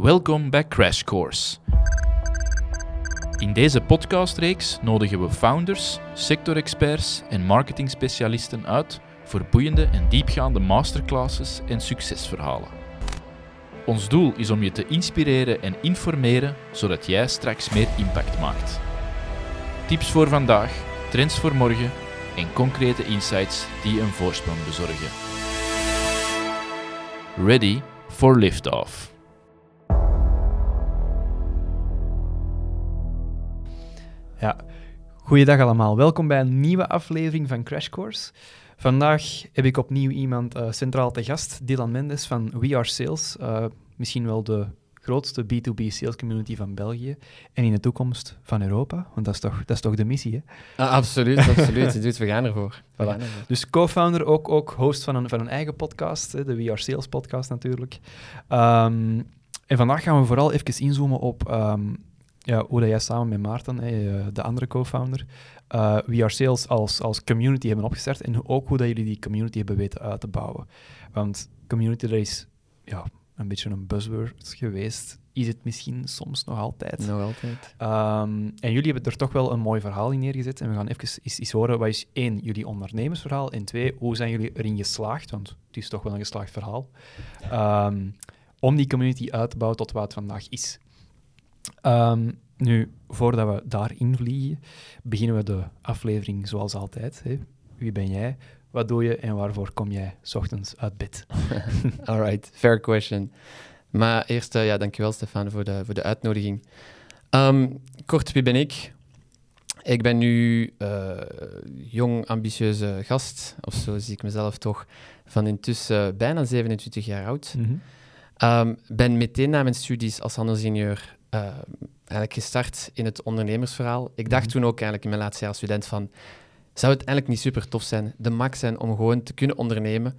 Welkom bij Crash Course. In deze podcastreeks nodigen we founders, sectorexperts en marketingspecialisten uit voor boeiende en diepgaande masterclasses en succesverhalen. Ons doel is om je te inspireren en informeren zodat jij straks meer impact maakt. Tips voor vandaag, trends voor morgen en concrete insights die een voorsprong bezorgen. Ready for liftoff. Ja, goeiedag allemaal. Welkom bij een nieuwe aflevering van Crash Course. Vandaag heb ik opnieuw iemand uh, centraal te gast, Dylan Mendes van We Are Sales. Uh, misschien wel de grootste B2B sales community van België en in de toekomst van Europa, want dat is toch, dat is toch de missie, hè? Ah, absoluut, absoluut. Dus we gaan ervoor. We gaan ervoor. Dus co-founder, ook, ook host van een, van een eigen podcast, hè, de We Are Sales podcast natuurlijk. Um, en vandaag gaan we vooral even inzoomen op um, ja, hoe dat jij samen met Maarten, hè, de andere co-founder, uh, We Are Sales als, als community hebben opgestart en ook hoe dat jullie die community hebben weten uit te bouwen. Want community, dat is ja, een beetje een buzzword geweest. Is het misschien soms nog altijd. Nog altijd. Um, en jullie hebben er toch wel een mooi verhaal in neergezet. En we gaan even eens, horen, wat is één, jullie ondernemersverhaal? En twee, hoe zijn jullie erin geslaagd? Want het is toch wel een geslaagd verhaal. Um, om die community uit te bouwen tot wat het vandaag is. Um, nu, voordat we daarin vliegen, beginnen we de aflevering zoals altijd. Hè. Wie ben jij? Wat doe je en waarvoor kom jij s ochtends uit bed? Alright, fair question. Maar eerst, uh, ja, dankjewel Stefan voor de, voor de uitnodiging. Um, kort, wie ben ik? Ik ben nu uh, jong, ambitieuze gast, of zo zie ik mezelf toch, van intussen bijna 27 jaar oud. Mm -hmm. um, ben meteen na mijn studies als handelsingenieur uh, eigenlijk gestart in het ondernemersverhaal. Ik dacht -hmm. toen ook eigenlijk in mijn laatste jaar student van zou het eigenlijk niet super tof zijn, de max zijn om gewoon te kunnen ondernemen.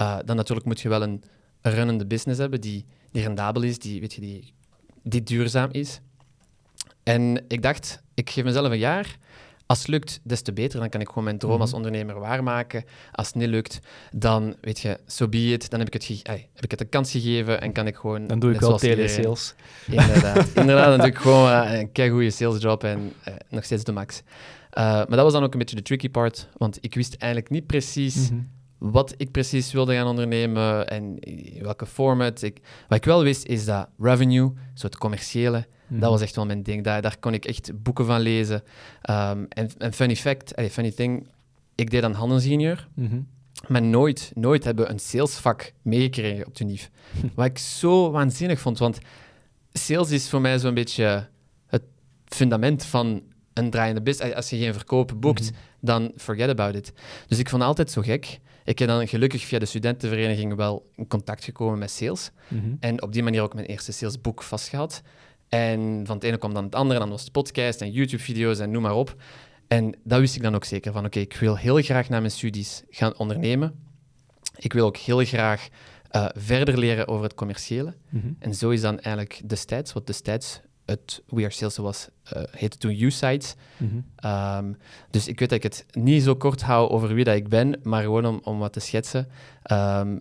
Uh, dan natuurlijk moet je wel een, een runnende business hebben die, die rendabel is, die, weet je, die, die duurzaam is. En ik dacht, ik geef mezelf een jaar. Als het lukt, des te beter. Dan kan ik gewoon mijn droom -hmm. als ondernemer waarmaken. Als het niet lukt, dan weet je, so be it. Dan heb ik het, ay, heb ik het een kans gegeven en kan ik gewoon... Dan doe ik wel telesales. Inderdaad. Inderdaad, dan doe ik gewoon uh, een keigoede salesjob en uh, nog steeds de max. Uh, maar dat was dan ook een beetje de tricky part, want ik wist eigenlijk niet precies mm -hmm. wat ik precies wilde gaan ondernemen en welke format. Ik, wat ik wel wist, is dat revenue, zo het commerciële, mm dat was echt wel mijn ding. Daar, daar kon ik echt boeken van lezen. Um, en, en funny fact, allee, funny thing, ik deed dan handelsingenieur, mm -hmm. maar nooit, nooit hebben we een salesvak meegekregen op de NIF. wat ik zo waanzinnig vond, want sales is voor mij zo'n beetje het fundament van een draaiende business. Als je geen verkopen boekt, mm -hmm. dan forget about it. Dus ik vond het altijd zo gek. Ik heb dan gelukkig via de studentenvereniging wel in contact gekomen met sales. Mm -hmm. En op die manier ook mijn eerste salesboek vastgehad. En van het ene kwam dan het andere. Dan was het podcast en YouTube-video's en noem maar op. En dat wist ik dan ook zeker van, oké, okay, ik wil heel graag na mijn studies gaan ondernemen. Ik wil ook heel graag uh, verder leren over het commerciële. Mm -hmm. En zo is dan eigenlijk destijds, wat destijds het We Are Sales was, uh, heette toen U-Sites. Mm -hmm. um, dus ik weet dat ik het niet zo kort hou over wie dat ik ben, maar gewoon om, om wat te schetsen. Um,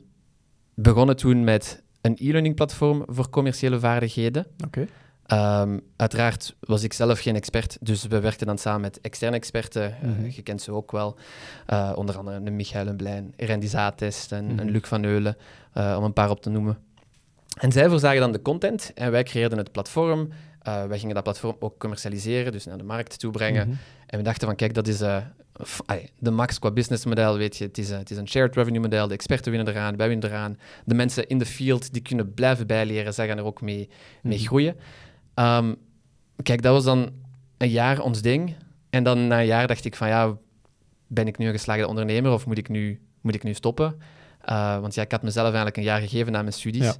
begonnen toen met een e-learning platform voor commerciële vaardigheden. Okay. Um, uiteraard was ik zelf geen expert, dus we werkten dan samen met externe experten. Mm -hmm. uh, je kent ze ook wel. Uh, onder andere een Michael Blijn, Randy Zaatest en, mm -hmm. en Luc van Eulen, uh, om een paar op te noemen. En zij voorzagen dan de content en wij creëerden het platform. Wij gingen dat platform ook commercialiseren, dus naar de markt toe brengen. Mm -hmm. En we dachten van, kijk, dat is de max qua businessmodel, weet je. Het is, uh, het is een shared revenue model, de experten winnen eraan, wij winnen eraan. De mensen in de field, die kunnen blijven bijleren, zij gaan er ook mee, mee groeien. Um, kijk, dat was dan een jaar ons ding. En dan na een jaar dacht ik van, ja, ben ik nu een geslaagde ondernemer of moet ik nu, moet ik nu stoppen? want ja, ik had mezelf eigenlijk een jaar gegeven na mijn studies. Ja.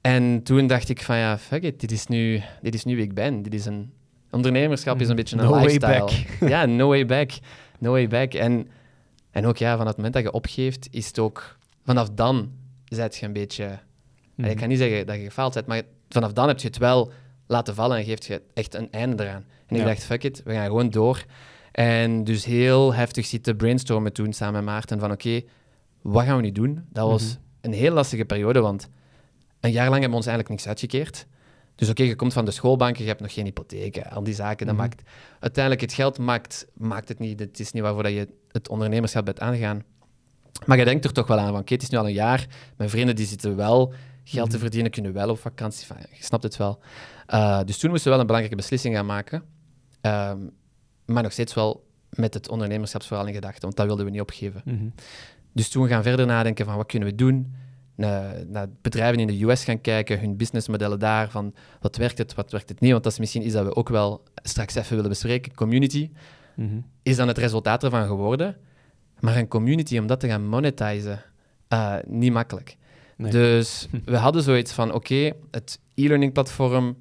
En toen dacht ik van ja, fuck it, dit is nu, dit is nu wie ik ben. Dit is een ondernemerschap is een beetje een no lifestyle. Way back. ja, no way back. No way back. En, en ook ja, vanaf het moment dat je opgeeft, is het ook vanaf dan zet je een beetje. Mm. Ik kan niet zeggen dat je gefaald bent, maar vanaf dan heb je het wel laten vallen en geeft je echt een einde eraan. En ja. ik dacht, fuck it, we gaan gewoon door. En dus heel heftig zitten brainstormen toen samen met Maarten van oké, okay, wat gaan we nu doen? Dat was mm -hmm. een heel lastige periode, want een jaar lang hebben we ons eigenlijk niks uitgekeerd. Dus oké, je komt van de schoolbank, je hebt nog geen hypotheek, al die zaken. Dat Mhm. maakt, uiteindelijk, het geld maakt, maakt het niet. Het is niet waarvoor dat je het ondernemerschap bent aangegaan. Maar je denkt er toch wel aan, van oké, het is nu al een jaar, mijn vrienden die zitten wel geld te Mhm. verdienen, kunnen wel op vakantie. Je snapt het wel. Uh, dus toen moesten we wel een belangrijke beslissing gaan maken. Um, maar nog steeds wel met het ondernemerschapsverhaal in gedachten, want dat wilden we niet opgeven. Mhm. Dus toen gaan we verder nadenken van wat kunnen we doen. Naar, naar bedrijven in de US gaan kijken, hun businessmodellen daar, van wat werkt het, wat werkt het niet. Want dat is misschien iets dat we ook wel straks even willen bespreken. Community Mhm. is dan het resultaat ervan geworden. Maar een community, om dat te gaan monetizen, uh, niet makkelijk. Nee. Dus we hadden zoiets van, oké, het e-learning platform,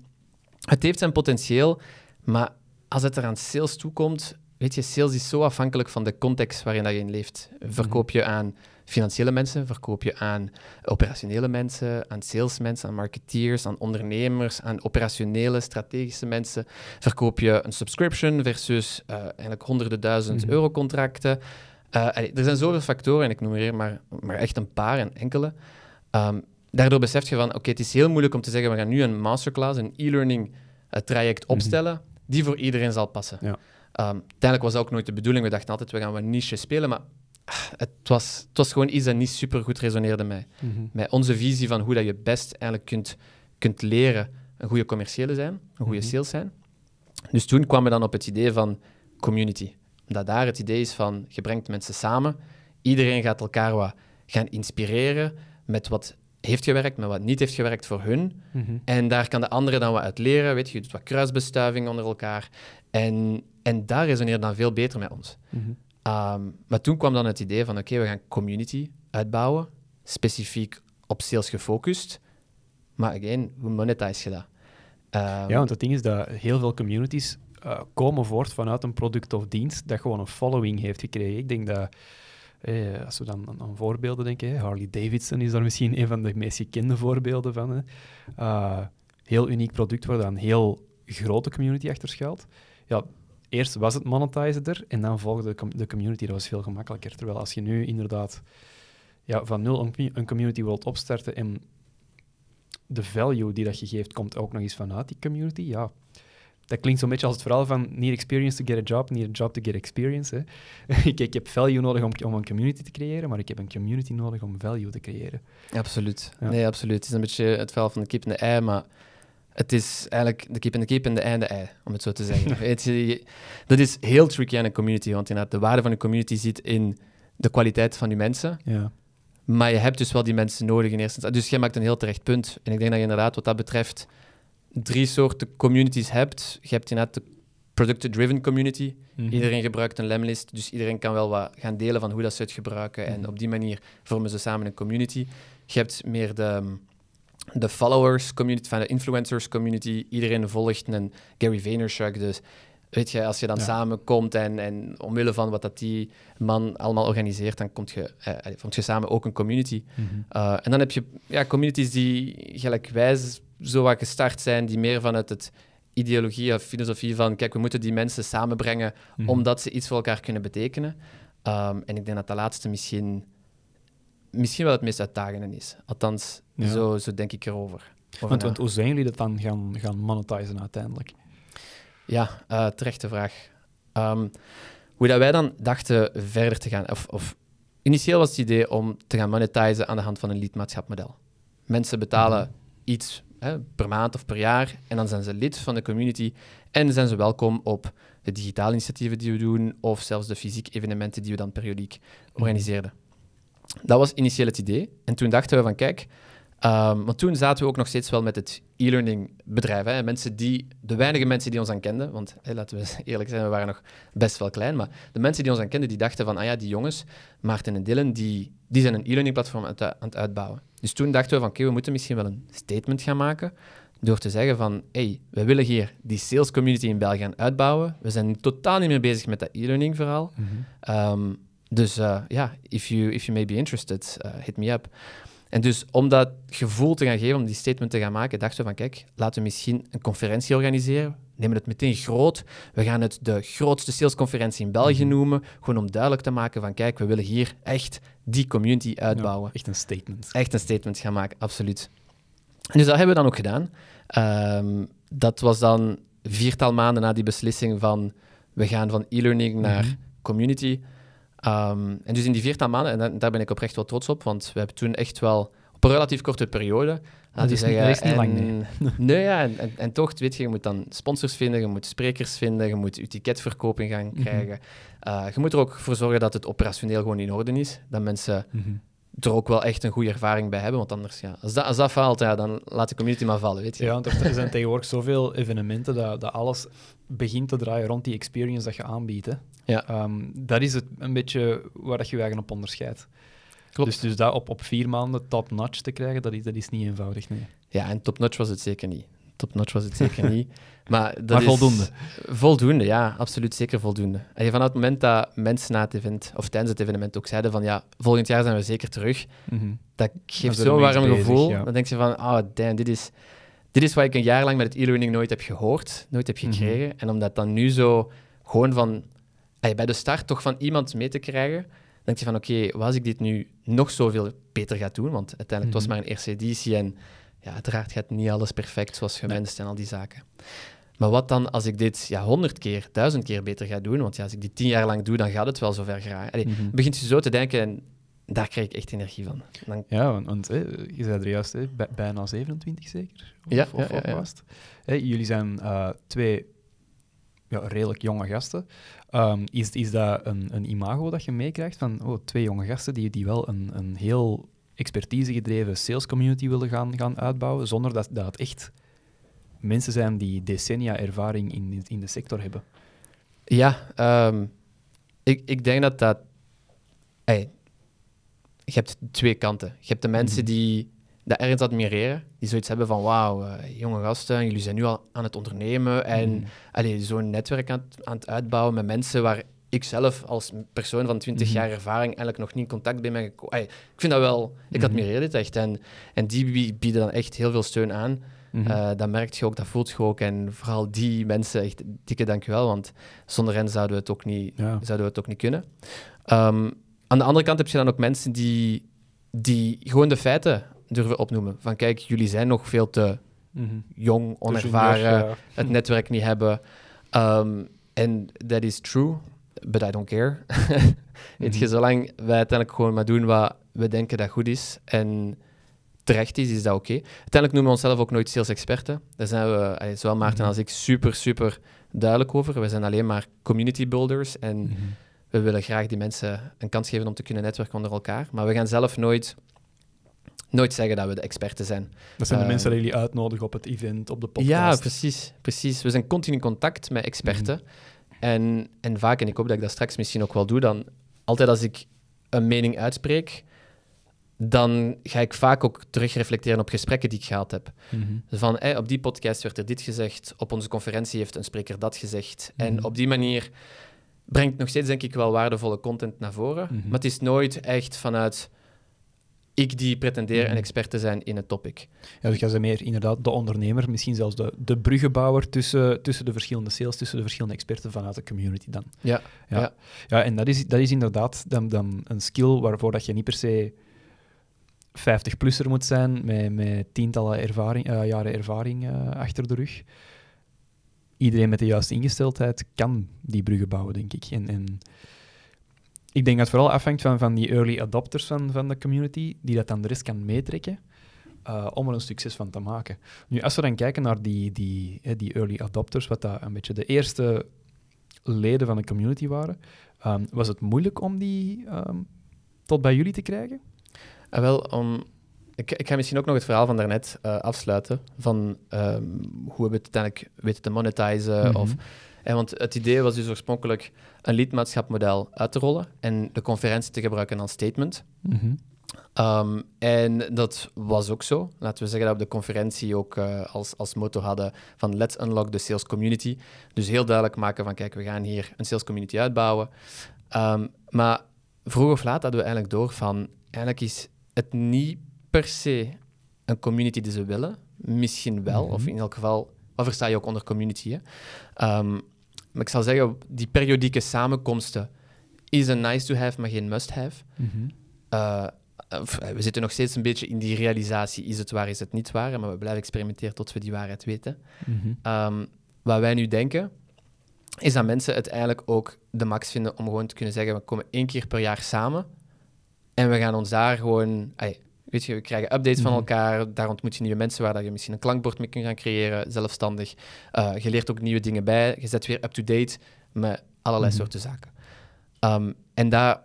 het heeft zijn potentieel, maar als het er aan sales toekomt, weet je, sales is zo afhankelijk van de context waarin dat je in leeft. Verkoop je aan financiële mensen, verkoop je aan operationele mensen, aan salesmensen, aan marketeers, aan ondernemers, aan operationele, strategische mensen. Verkoop je een subscription versus uh, eigenlijk honderden duizend Mhm. euro contracten. Uh, er zijn zoveel factoren, en ik noem hier maar, maar echt een paar en enkele. Um, daardoor besef je van, oké, het is heel moeilijk om te zeggen, we gaan nu een masterclass, een e-learning uh, traject opstellen, die voor iedereen zal passen. Ja. Um, uiteindelijk was dat ook nooit de bedoeling. We dachten altijd, we gaan een niche spelen, maar ah, het was, het was gewoon iets dat niet super goed resoneerde met, Mhm. met onze visie van hoe dat je best eigenlijk kunt, kunt leren een goede commerciële zijn, een goede Mhm. sales zijn. Dus toen kwamen we dan op het idee van community. Dat daar het idee is van, je brengt mensen samen, iedereen gaat elkaar wat gaan inspireren met wat heeft gewerkt, met wat niet heeft gewerkt voor hun. Mhm. En daar kan de andere dan wat uit leren. Weet je, je doet wat kruisbestuiving onder elkaar. En, en daar resoneert dan veel beter met ons. Mhm. Um, maar toen kwam dan het idee van, oké, we gaan community uitbouwen, specifiek op sales gefocust. Maar again, hoe monetize je dat? Um, Ja, want het ding is dat heel veel communities uh, komen voort vanuit een product of dienst dat gewoon een following heeft gekregen. Ik denk dat, eh, als we dan aan, voorbeelden denken, Harley Davidson is daar misschien een van de meest gekende voorbeelden van. Hè. Uh, heel uniek product waar dan een heel grote community achter schuilt. Ja, eerst was het monetizen er en dan volgde de, com de community. Dat was veel gemakkelijker. Terwijl als je nu inderdaad ja, van nul een, een community wilt opstarten en de value die dat je geeft komt ook nog eens vanuit die community, ja, dat klinkt zo'n beetje als het verhaal van need experience to get a job, need a job to get experience. Hè. ik, ik heb value nodig om, om, een community te creëren, maar ik heb een community nodig om value te creëren. Absoluut. Ja. Nee, absoluut. Het is een beetje het verhaal van de kip en de ei, maar het is eigenlijk de kip en de kip en de ei en de ei, om het zo te zeggen. Weet je, dat is heel tricky aan een community, want inderdaad, de waarde van een community zit in de kwaliteit van die mensen. Ja. Maar je hebt dus wel die mensen nodig in eerste instantie. Dus jij maakt een heel terecht punt. En ik denk dat je inderdaad wat dat betreft drie soorten communities hebt. Je hebt inderdaad de product-driven community. Mm -hmm. Iedereen gebruikt een lemlist, dus iedereen kan wel wat gaan delen van hoe dat ze het gebruiken. En op die manier vormen ze samen een community. Je hebt meer de, de followers community, van de influencers community. Iedereen volgt een Gary Vaynerchuk, dus weet je, als je dan ja. samenkomt en, en omwille van wat dat die man allemaal organiseert, dan komt je, eh, vormt je samen ook een community. Mm -hmm. uh, en dan heb je ja, communities die gelijkwijs zo wat gestart zijn, die meer vanuit het ideologie of filosofie van, kijk, we moeten die mensen samenbrengen mm -hmm. omdat ze iets voor elkaar kunnen betekenen. Um, en ik denk dat dat laatste misschien, misschien wel het meest uitdagende is. Althans, ja. zo, zo denk ik erover. Want, want, hoe zijn jullie dat dan gaan, gaan monetizen uiteindelijk? Ja, uh, terechte vraag. Um, hoe dat wij dan dachten verder te gaan, of, of initieel was het idee om te gaan monetizen aan de hand van een lidmaatschapmodel. Mensen betalen mm -hmm. iets per maand of per jaar en dan zijn ze lid van de community en zijn ze welkom op de digitale initiatieven die we doen of zelfs de fysieke evenementen die we dan periodiek organiseerden. Dat was initieel het idee. En toen dachten we van, kijk, um, want toen zaten we ook nog steeds wel met het e-learning bedrijf. Hè. Mensen die, de weinige mensen die ons aan kenden, want laten we eerlijk zijn, we waren nog best wel klein, maar de mensen die ons aan kenden, die dachten van, ah ja, die jongens, Maarten en Dylan, die, die zijn een e-learning platform aan, aan het uitbouwen. Dus toen dachten we van, oké, okay, we moeten misschien wel een statement gaan maken door te zeggen van, hey, we willen hier die sales community in België gaan uitbouwen. We zijn totaal niet meer bezig met dat e-learning verhaal. Mhm. Mm -hmm. um, dus ja, uh, yeah, if, you, if you may be interested, uh, hit me up. En dus om dat gevoel te gaan geven, om die statement te gaan maken, dachten we van, kijk, laten we misschien een conferentie organiseren. Nemen het meteen groot. We gaan het de grootste salesconferentie in België Mhm. noemen. Gewoon om duidelijk te maken van, kijk, we willen hier echt die community uitbouwen. Ja, echt een statement. Echt een statement gaan maken, absoluut. dus dat hebben we dan ook gedaan. Ehm, dat was dan viertal maanden na die beslissing van we gaan van e-learning naar Mhm. community. Ehm, en dus in die viertal maanden, en da- daar ben ik oprecht wel trots op, want we hebben toen echt wel op een relatief korte periode, laten we is niet- zeggen, dat is niet lang, nee, ja, en, en, en toch, weet je, je moet dan sponsors vinden, je moet sprekers vinden, je moet je ticketverkoop in gaan Mhm. krijgen. Eh, je moet er ook voor zorgen dat het operationeel gewoon in orde is, dat mensen Mhm. er ook wel echt een goede ervaring bij hebben, want anders, ja, als dat, als dat faalt, ja, dan laat de community maar vallen, weet je. Ja, want er zijn tegenwoordig zoveel evenementen dat, dat alles begint te draaien rond die experience dat je aanbiedt. Hè. Ja. Ehm, dat is het een beetje waar dat je je eigen op onderscheidt. Klopt. Dus, dus dat op, op vier maanden top-notch te krijgen, dat is, dat is niet eenvoudig. Nee. Ja, en top-notch was het zeker niet. Top-notch was het zeker niet. Maar, dat Maar is- voldoende. Voldoende, ja, absoluut zeker voldoende. En vanaf het moment dat mensen na het event, of tijdens het evenement ook zeiden van ja, volgend jaar zijn we zeker terug, Mhm. dat geeft zo'n warm bezig, gevoel. ja. Dan denk je van, ah, damn, dit is, dit is wat ik een jaar lang met het e-learning nooit heb gehoord, nooit heb Mhm. gekregen. En om dat dan nu zo gewoon van, bij de start toch van iemand mee te krijgen, denk je van, oké, wat als ik dit nu nog zoveel beter ga doen? Want uiteindelijk het was Mhm. maar een eerste editie en ja, uiteraard gaat niet alles perfect zoals gewenst en al die zaken. Maar wat dan als ik dit ja, honderd keer, duizend keer beter ga doen? Want ja, als ik dit tien jaar lang doe, dan gaat het wel zover geraken. Allee, Mhm. begint je zo te denken en daar krijg ik echt energie van. Dan, Ja, want, want, hè, je zei er juist, bijna 27 zeker? Of, Ja, of, ja, ja, was? Hè, jullie zijn eh, twee ja, redelijk jonge gasten. Ehm, is, is dat een, een imago dat je meekrijgt van oh, twee jonge gasten die, die wel een, een heel expertise-gedreven sales community willen gaan, gaan uitbouwen, zonder dat, dat het echt mensen zijn die decennia ervaring in, in de sector hebben? Ja, ehm, ik, ik denk dat dat... je hebt twee kanten. Je hebt de mensen Mhm. die dat ergens admireren, die zoiets hebben van wauw, eh, jonge gasten, jullie zijn nu al aan het ondernemen en allee, zo'n netwerk aan, het- aan het uitbouwen met mensen waar ik zelf als persoon van 20 Mhm. jaar ervaring eigenlijk nog niet in contact ben gekomen. Ik vind dat wel, ik Mhm. admireer dit echt. En, en die bie- bieden dan echt heel veel steun aan. Eh, dat merk je ook, dat voelt je ook. En vooral die mensen, echt dikke dankjewel, want zonder hen zouden we het ook niet, ja. zouden we het ook niet kunnen. Ehm, aan de andere kant heb je dan ook mensen die, die gewoon de feiten durven opnoemen. Van kijk, jullie zijn nog veel te Mhm. jong, onervaren, het netwerk niet hebben. Ehm, En that is true, but I don't care. Weet je, Mhm. zolang wij uiteindelijk gewoon maar doen wat we denken dat goed is en terecht is, is dat oké. Uiteindelijk noemen we onszelf ook nooit sales-experten. Daar zijn we, zowel Maarten Mhm. als ik, super, super duidelijk over. We zijn alleen maar community builders en Mhm. we willen graag die mensen een kans geven om te kunnen netwerken onder elkaar. Maar we gaan zelf nooit, nooit zeggen dat we de experten zijn. Dat zijn de Eh, mensen die jullie uitnodigen op het event, op de podcast. Ja, precies, precies. We zijn continu in contact met experten. Mhm. en, en vaak, en ik hoop dat ik dat straks misschien ook wel doe, dan altijd als ik een mening uitspreek, dan ga ik vaak ook terug reflecteren op gesprekken die ik gehad heb. Mhm. Van, hey, op die podcast werd er dit gezegd, op onze conferentie heeft een spreker dat gezegd. En Mhm. op die manier brengt nog steeds, denk ik, wel waardevolle content naar voren. Maar het is nooit echt vanuit ik die pretendeer Mhm. een expert te zijn in het topic. Ja, dus jij bent meer inderdaad de ondernemer, misschien zelfs de, de bruggenbouwer tussen, tussen de verschillende sales, tussen de verschillende experten vanuit de community dan. Ja, Ja, ja. ja. en dat is, dat is inderdaad dan, dan een skill waarvoor dat je niet per se 50-plusser moet zijn met, met tientallen ervaring, eh, jaren ervaring eh, achter de rug. Iedereen met de juiste ingesteldheid kan die bruggen bouwen, denk ik. En, en ik denk dat het vooral afhangt van, van die early adopters van, van de community, die dat dan de rest kan meetrekken eh, om er een succes van te maken. Nu, als we dan kijken naar die, die, hè, die early adopters, wat dat een beetje de eerste leden van de community waren, ehm, was het moeilijk om die ehm, tot bij jullie te krijgen? Ah, wel, om, ik, ik ga misschien ook nog het verhaal van daarnet eh afsluiten. Van ehm, hoe we het uiteindelijk weten te monetizen. Mhm. of, en want het idee was dus oorspronkelijk een lidmaatschapmodel uit te rollen en de conferentie te gebruiken als statement. Mhm. Um, en dat was ook zo. Laten we zeggen dat we de conferentie ook uh, als, als motto hadden van let's unlock the sales community. Dus heel duidelijk maken van kijk, we gaan hier een sales community uitbouwen. Um, maar vroeg of laat hadden we eigenlijk door van eigenlijk is het niet per se een community die ze willen. Misschien wel, Mhm. of in elk geval, wat versta je ook onder community? Hè? Um, maar ik zal zeggen, die periodieke samenkomsten is een nice to have, maar geen must have. Mhm. Uh, of, eh, we zitten nog steeds een beetje in die realisatie, is het waar, is het niet waar? Maar we blijven experimenteren tot we die waarheid weten. Ehm, wat wij nu denken, is dat mensen het eigenlijk ook de max vinden om gewoon te kunnen zeggen, we komen één keer per jaar samen en we gaan ons daar gewoon... weet je, we krijgen updates van Mhm. elkaar, daar ontmoet je nieuwe mensen waar je misschien een klankbord mee kunt gaan creëren, zelfstandig. Eh, je leert ook nieuwe dingen bij, je zet weer up-to-date met allerlei Mhm. soorten zaken. Ehm, en dat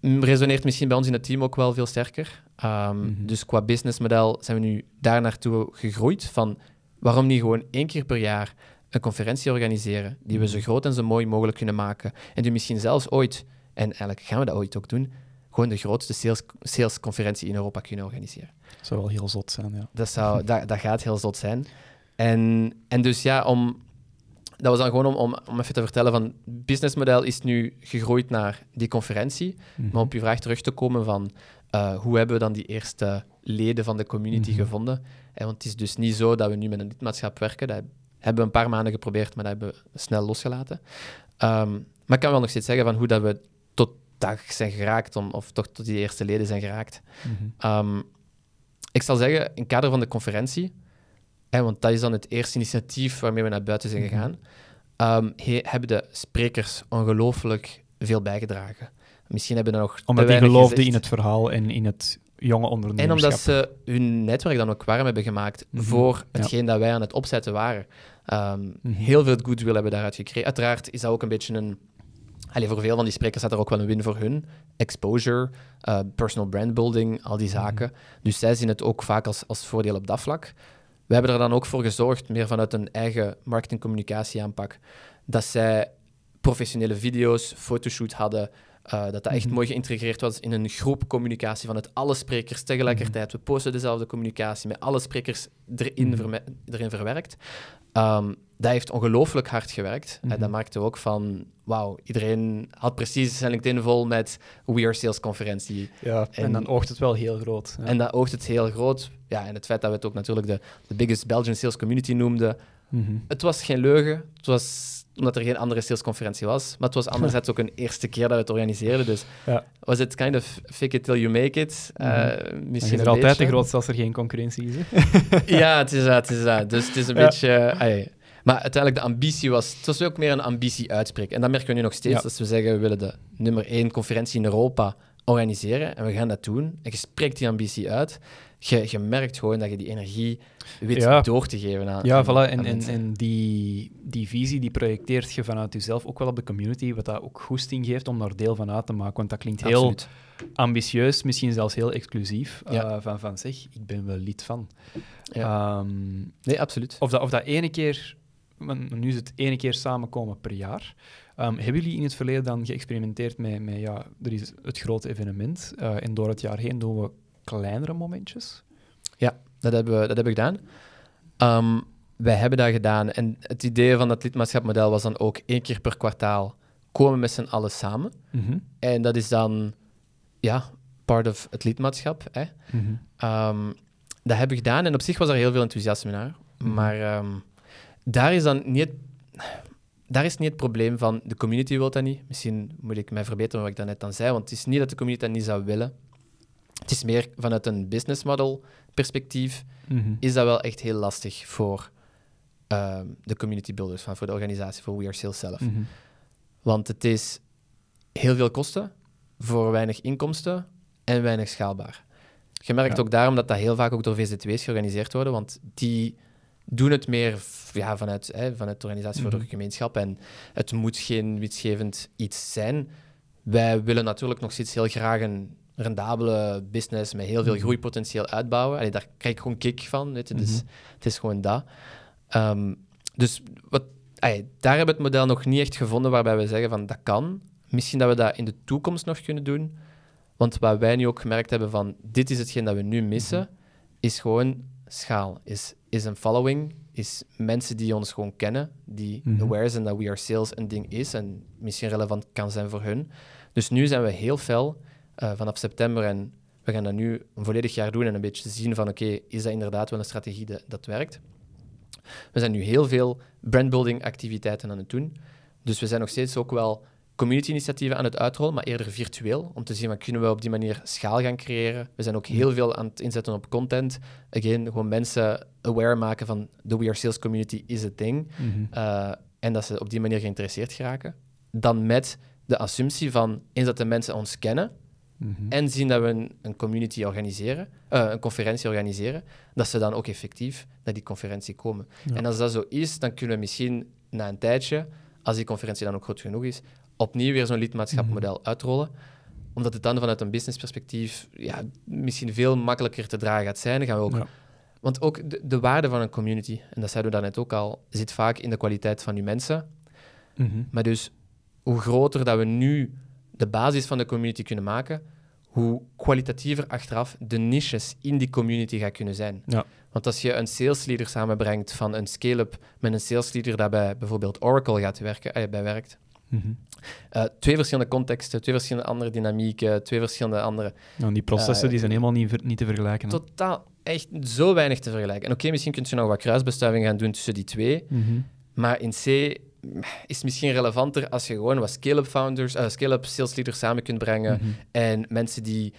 resoneert misschien bij ons in het team ook wel veel sterker. Ehm, Mhm. Dus qua businessmodel zijn we nu daar naartoe gegroeid van waarom niet gewoon één keer per jaar een conferentie organiseren die we zo groot en zo mooi mogelijk kunnen maken en die misschien zelfs ooit, en eigenlijk gaan we dat ooit ook doen, gewoon de grootste sales, salesconferentie in Europa kunnen organiseren. Dat zou wel heel zot zijn, ja. Dat, zou, dat, dat gaat heel zot zijn. En, en dus ja, om, dat was dan gewoon om, om, om even te vertellen van, het businessmodel is nu gegroeid naar die conferentie. Mhm. Maar op je vraag terug te komen van, eh, hoe hebben we dan die eerste leden van de community Mhm. gevonden? Eh, want het is dus niet zo dat we nu met een lidmaatschap werken. Dat hebben we een paar maanden geprobeerd, maar dat hebben we snel losgelaten. Ehm, maar ik kan wel nog steeds zeggen van hoe dat we tot dag zijn geraakt, om, of toch tot die eerste leden zijn geraakt. Mhm. Ehm, ik zal zeggen, in het kader van de conferentie, hè, want dat is dan het eerste initiatief waarmee we naar buiten zijn Mhm. gegaan, ehm, he- hebben de sprekers ongelooflijk veel bijgedragen. Misschien hebben er nog Omdat die geloofden gezegd. in het verhaal en in het jonge En ondernemerschap. omdat ze hun netwerk dan ook warm hebben gemaakt Mhm. voor Ja. hetgeen dat wij aan het opzetten waren. Ehm. Heel veel goodwill hebben we daaruit gekregen. Uiteraard is dat ook een beetje een... Allee, voor veel van die sprekers staat er ook wel een win voor hun. Exposure, eh, personal brand building, al die Mhm. zaken. Dus zij zien het ook vaak als, als voordeel op dat vlak. We hebben er dan ook voor gezorgd, meer vanuit een eigen marketing-communicatie-aanpak, dat zij professionele video's, fotoshoot hadden, eh, dat dat echt Mhm. mooi geïntegreerd was in een groep communicatie vanuit alle sprekers tegelijkertijd. We posten dezelfde communicatie met alle sprekers erin, Mhm. erin verwerkt. Ehm, dat heeft ongelooflijk hard gewerkt. En Mhm. dat maakte ook van, wauw, iedereen had precies zijn LinkedIn vol met We Are Sales conferentie. Ja, en, En- dan oogt het wel heel groot. Ja. En dat oogt het heel groot. Ja, en het feit dat we het ook natuurlijk de, de biggest Belgian sales community noemden. Mhm. Het was geen leugen. Het was omdat er geen andere salesconferentie was. Maar het was anderzijds ook een eerste keer dat we het organiseerden. Dus Ja. was het kind of fake it till you make it. Eh, Je misschien altijd de grootste als er geen concurrentie is. hè. Ja, het is dat. Het is dat. Dus het is een Ja. beetje... eh. Maar uiteindelijk, de ambitie was... Het was ook meer een ambitie uitspreken. En dat merken we nu nog steeds. Ja. Als we zeggen, we willen de nummer één conferentie in Europa organiseren. En we gaan dat doen. En je spreekt die ambitie uit. Je, je merkt gewoon dat je die energie weet Ja. door te geven aan Ja, aan- voilà. En, en, en die, die visie die projecteert je vanuit jezelf ook wel op de community, wat dat ook goesting geeft om daar deel van uit te maken. Want dat klinkt heel Absoluut. ambitieus, misschien zelfs heel exclusief. Ja. eh, van, van zeg, ik ben wel lid van. Ja. Ehm, Nee, absoluut. of, dat, of dat ene keer, nu is het ene keer samenkomen per jaar. Ehm, hebben jullie in het verleden dan geëxperimenteerd met, met ja, er is het grote evenement eh, en door het jaar heen doen we kleinere momentjes? Dat hebben we, dat hebben we gedaan. Ehm, wij hebben dat gedaan. En het idee van dat lidmaatschapmodel was dan ook één keer per kwartaal komen met z'n allen samen. Mhm. En dat is dan, ja, part of het lidmaatschap. Hè. Mhm. Ehm, dat hebben we gedaan en op zich was er heel veel enthousiasme naar. Mhm. Maar daar is dan niet het, daar is niet het probleem van de community wil dat niet. Misschien moet ik mij verbeteren wat ik daarnet dan zei, want het is niet dat de community dat niet zou willen. Het is meer vanuit een business model perspectief Mhm. is dat wel echt heel lastig voor ehm, de community builders, van, voor de organisatie, voor We Are Sales zelf. Mhm. Want het is heel veel kosten voor weinig inkomsten en weinig schaalbaar. Je merkt Ja. ook daarom dat dat heel vaak ook door VZW's georganiseerd worden, want die doen het meer ja, vanuit, hè, vanuit de organisatie voor Mhm. de gemeenschap en het moet geen winstgevend iets zijn. Wij willen natuurlijk nog steeds heel graag een rendabele business met heel veel Mhm. groeipotentieel uitbouwen. Allee, daar krijg ik gewoon kick van. Weet je, dus Mhm. het is gewoon dat. Ehm, dus wat, allee, daar hebben we het model nog niet echt gevonden waarbij we zeggen van dat kan. Misschien dat we dat in de toekomst nog kunnen doen. Want wat wij nu ook gemerkt hebben van dit is hetgeen dat we nu missen, is gewoon schaal. Is, is een following, is mensen die ons gewoon kennen, die Mhm. aware zijn dat We Are Sales een ding is en misschien relevant kan zijn voor hun. Dus nu zijn we heel fel eh, vanaf september en we gaan dat nu een volledig jaar doen en een beetje zien van oké, is dat inderdaad wel een strategie dat, dat werkt? We zijn nu heel veel brandbuilding activiteiten aan het doen. Dus we zijn nog steeds ook wel community-initiatieven aan het uitrollen, maar eerder virtueel, om te zien wat kunnen we op die manier schaal gaan creëren. We zijn ook heel veel aan het inzetten op content. Again, gewoon mensen aware maken van de We Are Sales community is a thing. Mhm. Uh, en dat ze op die manier geïnteresseerd geraken. Dan met de assumptie van, eens dat de mensen ons kennen Mhm. en zien dat we een, een community organiseren, eh, een conferentie organiseren, dat ze dan ook effectief naar die conferentie komen. Ja. En als dat zo is, dan kunnen we misschien na een tijdje, als die conferentie dan ook groot genoeg is, opnieuw weer zo'n lidmaatschapmodel uitrollen. Omdat het dan vanuit een businessperspectief ja, misschien veel makkelijker te dragen gaat zijn. Gaan we ook Ja. want ook de, de waarde van een community, en dat zeiden we daarnet ook al, zit vaak in de kwaliteit van je mensen. Mhm. Maar dus hoe groter dat we nu de basis van de community kunnen maken, hoe kwalitatiever achteraf de niches in die community gaan kunnen zijn. Ja. Want als je een salesleader samenbrengt van een scale-up met een salesleader dat bij bijvoorbeeld Oracle gaat werken, eh, bij werkt, Mhm. eh, twee verschillende contexten, twee verschillende andere dynamieken, twee verschillende andere Nou, die processen Eh, die zijn helemaal niet, niet te vergelijken. hè. totaal echt zo weinig te vergelijken. En oké, misschien kun je nog wat kruisbestuiving gaan doen tussen die twee, Mhm. maar in C is het misschien relevanter als je gewoon wat scale-up founders, eh, scale-up sales leaders samen kunt brengen Mhm. en mensen die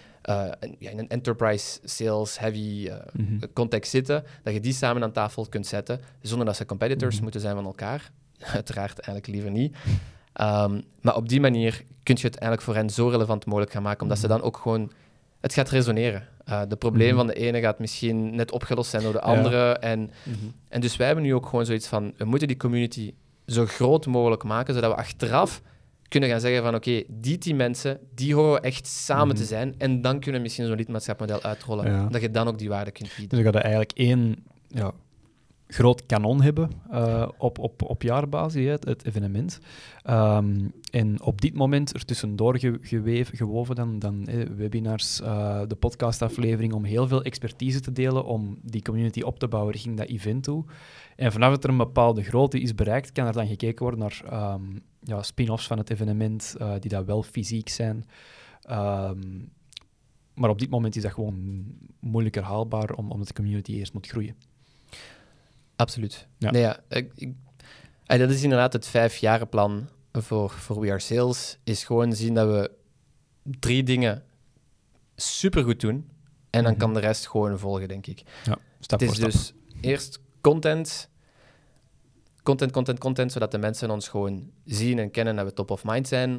in een enterprise sales heavy context zitten, dat je die samen aan tafel kunt zetten, zonder dat ze competitors moeten zijn van elkaar. Uiteraard eigenlijk liever niet. Ehm, maar op die manier kun je het eigenlijk voor hen zo relevant mogelijk gaan maken, omdat ze Mhm. dan ook gewoon... Het gaat resoneren. Eh de probleem Mhm. van de ene gaat misschien net opgelost zijn door de Ja. andere. En, Mhm. en dus wij hebben nu ook gewoon zoiets van, we moeten die community zo groot mogelijk maken, zodat we achteraf kunnen gaan zeggen van oké, die tien mensen, die horen echt samen te zijn. En dan kunnen we misschien zo'n lidmaatschapmodel uitrollen. Ja. Dat je dan ook die waarde kunt bieden. Dus we gaan eigenlijk één ja, groot kanon hebben eh, op, op, op jaarbasis, het, evenement. Ehm, en op dit moment er tussendoor ge, geweven, gewoven dan, dan webinars, eh, de podcastaflevering, om heel veel expertise te delen, om die community op te bouwen richting dat event toe. En vanaf dat er een bepaalde grootte is bereikt, kan er dan gekeken worden naar ehm, ja, spin-offs van het evenement, eh, die dat wel fysiek zijn. Ehm, maar op dit moment is dat gewoon moeilijker haalbaar, om, omdat de community eerst moet groeien. Absoluut. Ja. Nee, ja, ik, ik- eh, dat is inderdaad het vijfjarenplan voor, voor We Are Sales. Is gewoon zien dat we drie dingen supergoed doen. En dan Mhm. kan de rest gewoon volgen, denk ik. Stap het voor is stap. dus eerst content. Content, content, content, zodat de mensen ons gewoon zien en kennen dat we top of mind zijn.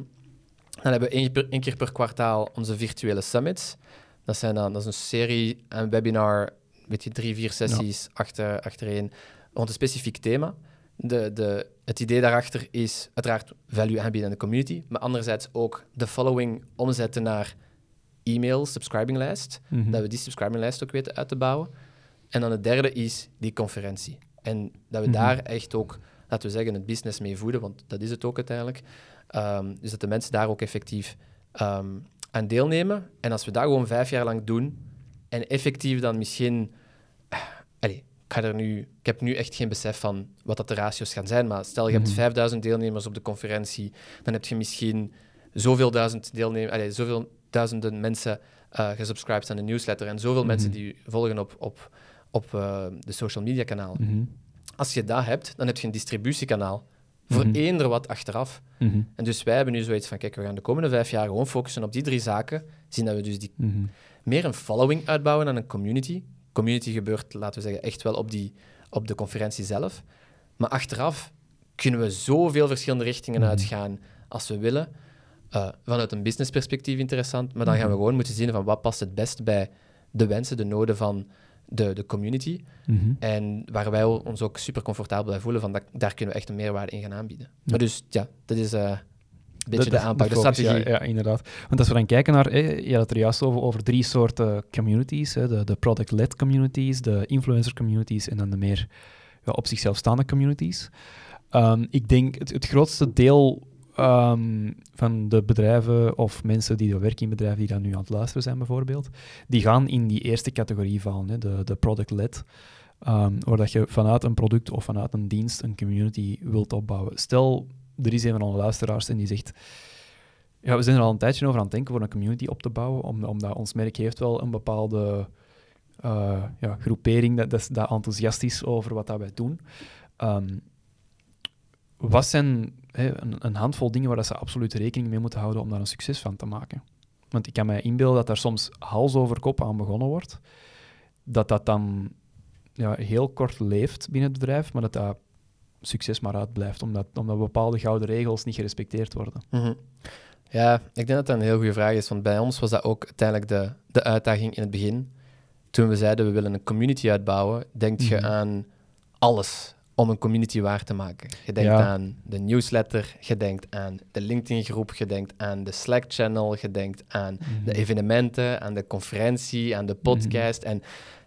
Dan hebben we één, per- één keer per kwartaal onze virtuele summits. Dat, zijn dan, dat is een serie, een webinar, weet je, drie, vier sessies achter, achtereen rond een specifiek thema. De, de, het idee daarachter is uiteraard value aanbieden aan de community, maar anderzijds ook de following omzetten naar e-mail, subscribinglijst Mhm. dat we die subscribinglijst ook weten uit te bouwen. En dan het derde is die conferentie. En dat we Mhm. daar echt ook, laten we zeggen, het business mee voeden, want dat is het ook uiteindelijk. Ehm, dus dat de mensen daar ook effectief ehm, aan deelnemen. En als we dat gewoon vijf jaar lang doen en effectief dan misschien... ik, ga er nu, ik heb nu echt geen besef van wat dat de ratio's gaan zijn, maar stel je hebt Mhm. 5000 deelnemers op de conferentie, dan heb je misschien zoveel duizend deelnemers, zoveel duizenden mensen eh gesubscribed aan de newsletter en zoveel Mhm. mensen die u volgen op, op, op eh, de social media kanalen. Mhm. Als je dat hebt, dan heb je een distributiekanaal voor Mhm. eender wat achteraf. Mhm. En dus wij hebben nu zoiets van, kijk, we gaan de komende vijf jaar gewoon focussen op die drie zaken. Zien dat we dus die, Mhm. meer een following uitbouwen dan een community. Community gebeurt, laten we zeggen, echt wel op, die, op de conferentie zelf. Maar achteraf kunnen we zoveel verschillende richtingen Mhm. uitgaan als we willen. Eh, vanuit een businessperspectief interessant, maar dan gaan we Mhm. gewoon moeten zien van wat past het best bij de wensen, de noden van de, de community. Mhm. En waar wij ons ook super comfortabel bij voelen, van dat, daar kunnen we echt een meerwaarde in gaan aanbieden. Maar dus ja, dat is eh, een beetje de, aanpak, de, focus, strategie. Ja, ja, inderdaad. Want als we dan kijken naar, hè, je had het er juist over, over drie soorten communities, de, de product-led communities, de influencer communities en dan de meer ja, op zichzelf staande communities. Ehm, ik denk het, het grootste deel ehm, van de bedrijven of mensen die werken in bedrijven die dan nu aan het luisteren zijn bijvoorbeeld, die gaan in die eerste categorie vallen, hè, de, de product-led. Ehm, waar dat je vanuit een product of vanuit een dienst een community wilt opbouwen. Stel, er is een van onze luisteraars en die zegt... Ja, we zijn er al een tijdje over aan het denken voor een community op te bouwen, om, omdat ons merk heeft wel een bepaalde eh, ja, groepering dat, dat, enthousiast is over wat dat wij doen. Ehm, wat zijn een, een handvol dingen waar dat ze absoluut rekening mee moeten houden om daar een succes van te maken? Want ik kan mij inbeelden dat daar soms hals over kop aan begonnen wordt. Dat dat dan ja, heel kort leeft binnen het bedrijf, maar dat dat succes maar uitblijft, omdat, omdat bepaalde gouden regels niet gerespecteerd worden. Mhm. Ja, ik denk dat dat een heel goede vraag is, want bij ons was dat ook uiteindelijk de, de uitdaging in het begin. Toen we zeiden we willen een community uitbouwen, denk je Mhm. aan alles om een community waar te maken. Je denkt Ja. aan de newsletter, je denkt aan de LinkedIn-groep, je denkt aan de Slack-channel, je denkt aan de evenementen, aan de conferentie, aan de podcast en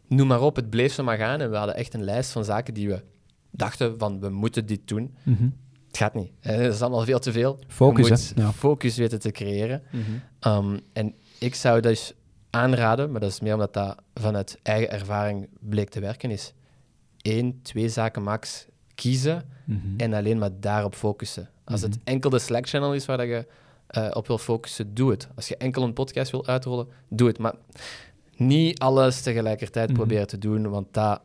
noem maar op. Het bleef zo maar gaan en we hadden echt een lijst van zaken die we dachten van we moeten dit doen. Mhm. Het gaat niet. Het is allemaal veel te veel. Focus, je moet? Ja. focus weten te creëren. Mhm. Um, en ik zou dus aanraden, maar dat is meer omdat dat vanuit eigen ervaring bleek te werken, is één, twee zaken max kiezen Mhm. en alleen maar daarop focussen. Als het enkel de Slack-channel is waar dat je eh, op wil focussen, doe het. Als je enkel een podcast wil uitrollen, doe het. Maar niet alles tegelijkertijd proberen te doen, want dat,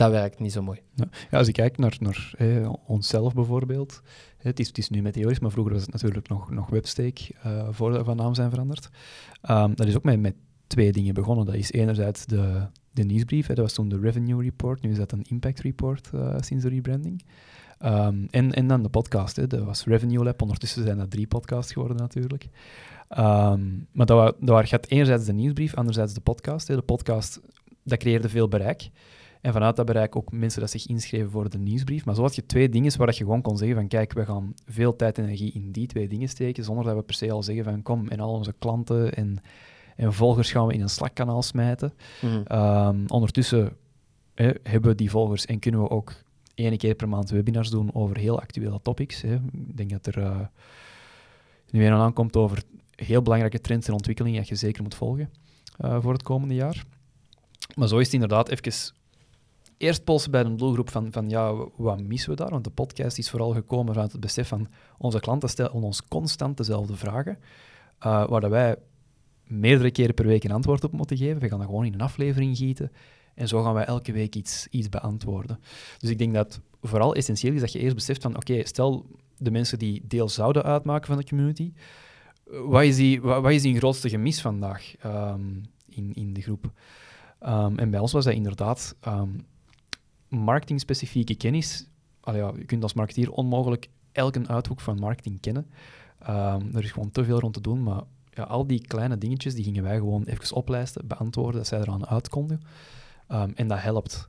dat werkt niet zo mooi. Ja, als ik kijk naar, naar onszelf bijvoorbeeld, het, is, het is nu Meteoris, maar vroeger was het natuurlijk nog, nog Webstake, eh voor we van naam zijn veranderd. Ehm, dat is ook met, met twee dingen begonnen. Dat is enerzijds de, de nieuwsbrief, hè, dat was toen de Revenue Report, nu is dat een Impact Report eh, sinds de rebranding. Ehm, en, en dan de podcast, hè, dat was Revenue Lab, ondertussen zijn dat drie podcasts geworden natuurlijk. Ehm, maar dat, dat gaat enerzijds de nieuwsbrief, anderzijds de podcast. Hè. De podcast, dat creëerde veel bereik. En vanuit dat bereik ook mensen dat zich inschreven voor de nieuwsbrief. Maar zo had je twee dingen waar dat je gewoon kon zeggen van kijk, we gaan veel tijd en energie in die twee dingen steken, zonder dat we per se al zeggen van kom, en al onze klanten en, en volgers gaan we in een Slack-kanaal smijten. Mhm. Ehm, ondertussen hè, hebben we die volgers en kunnen we ook één keer per maand webinars doen over heel actuele topics. Hè. Ik denk dat er eh, nu een aankomt over heel belangrijke trends en ontwikkelingen dat je zeker moet volgen eh, voor het komende jaar. Maar zo is het inderdaad even eerst polsen bij een doelgroep van, van ja, wat missen we daar? Want de podcast is vooral gekomen vanuit het besef van onze klanten stellen ons constant dezelfde vragen, eh, waar wij meerdere keren per week een antwoord op moeten geven. We gaan dat gewoon in een aflevering gieten en zo gaan wij elke week iets, iets beantwoorden. Dus ik denk dat vooral essentieel is dat je eerst beseft van oké, stel de mensen die deel zouden uitmaken van de community, wat is die, wat, is die grootste gemis vandaag ehm, in, in de groep? Ehm, en bij ons was dat inderdaad ehm, marketing-specifieke kennis. Allee, ja, je kunt als marketeer onmogelijk elke uithoek van marketing kennen. Ehm, er is gewoon te veel rond te doen, maar ja, al die kleine dingetjes die gingen wij gewoon even oplijsten, beantwoorden, dat zij eraan uitkonden. Ehm, en dat helpt.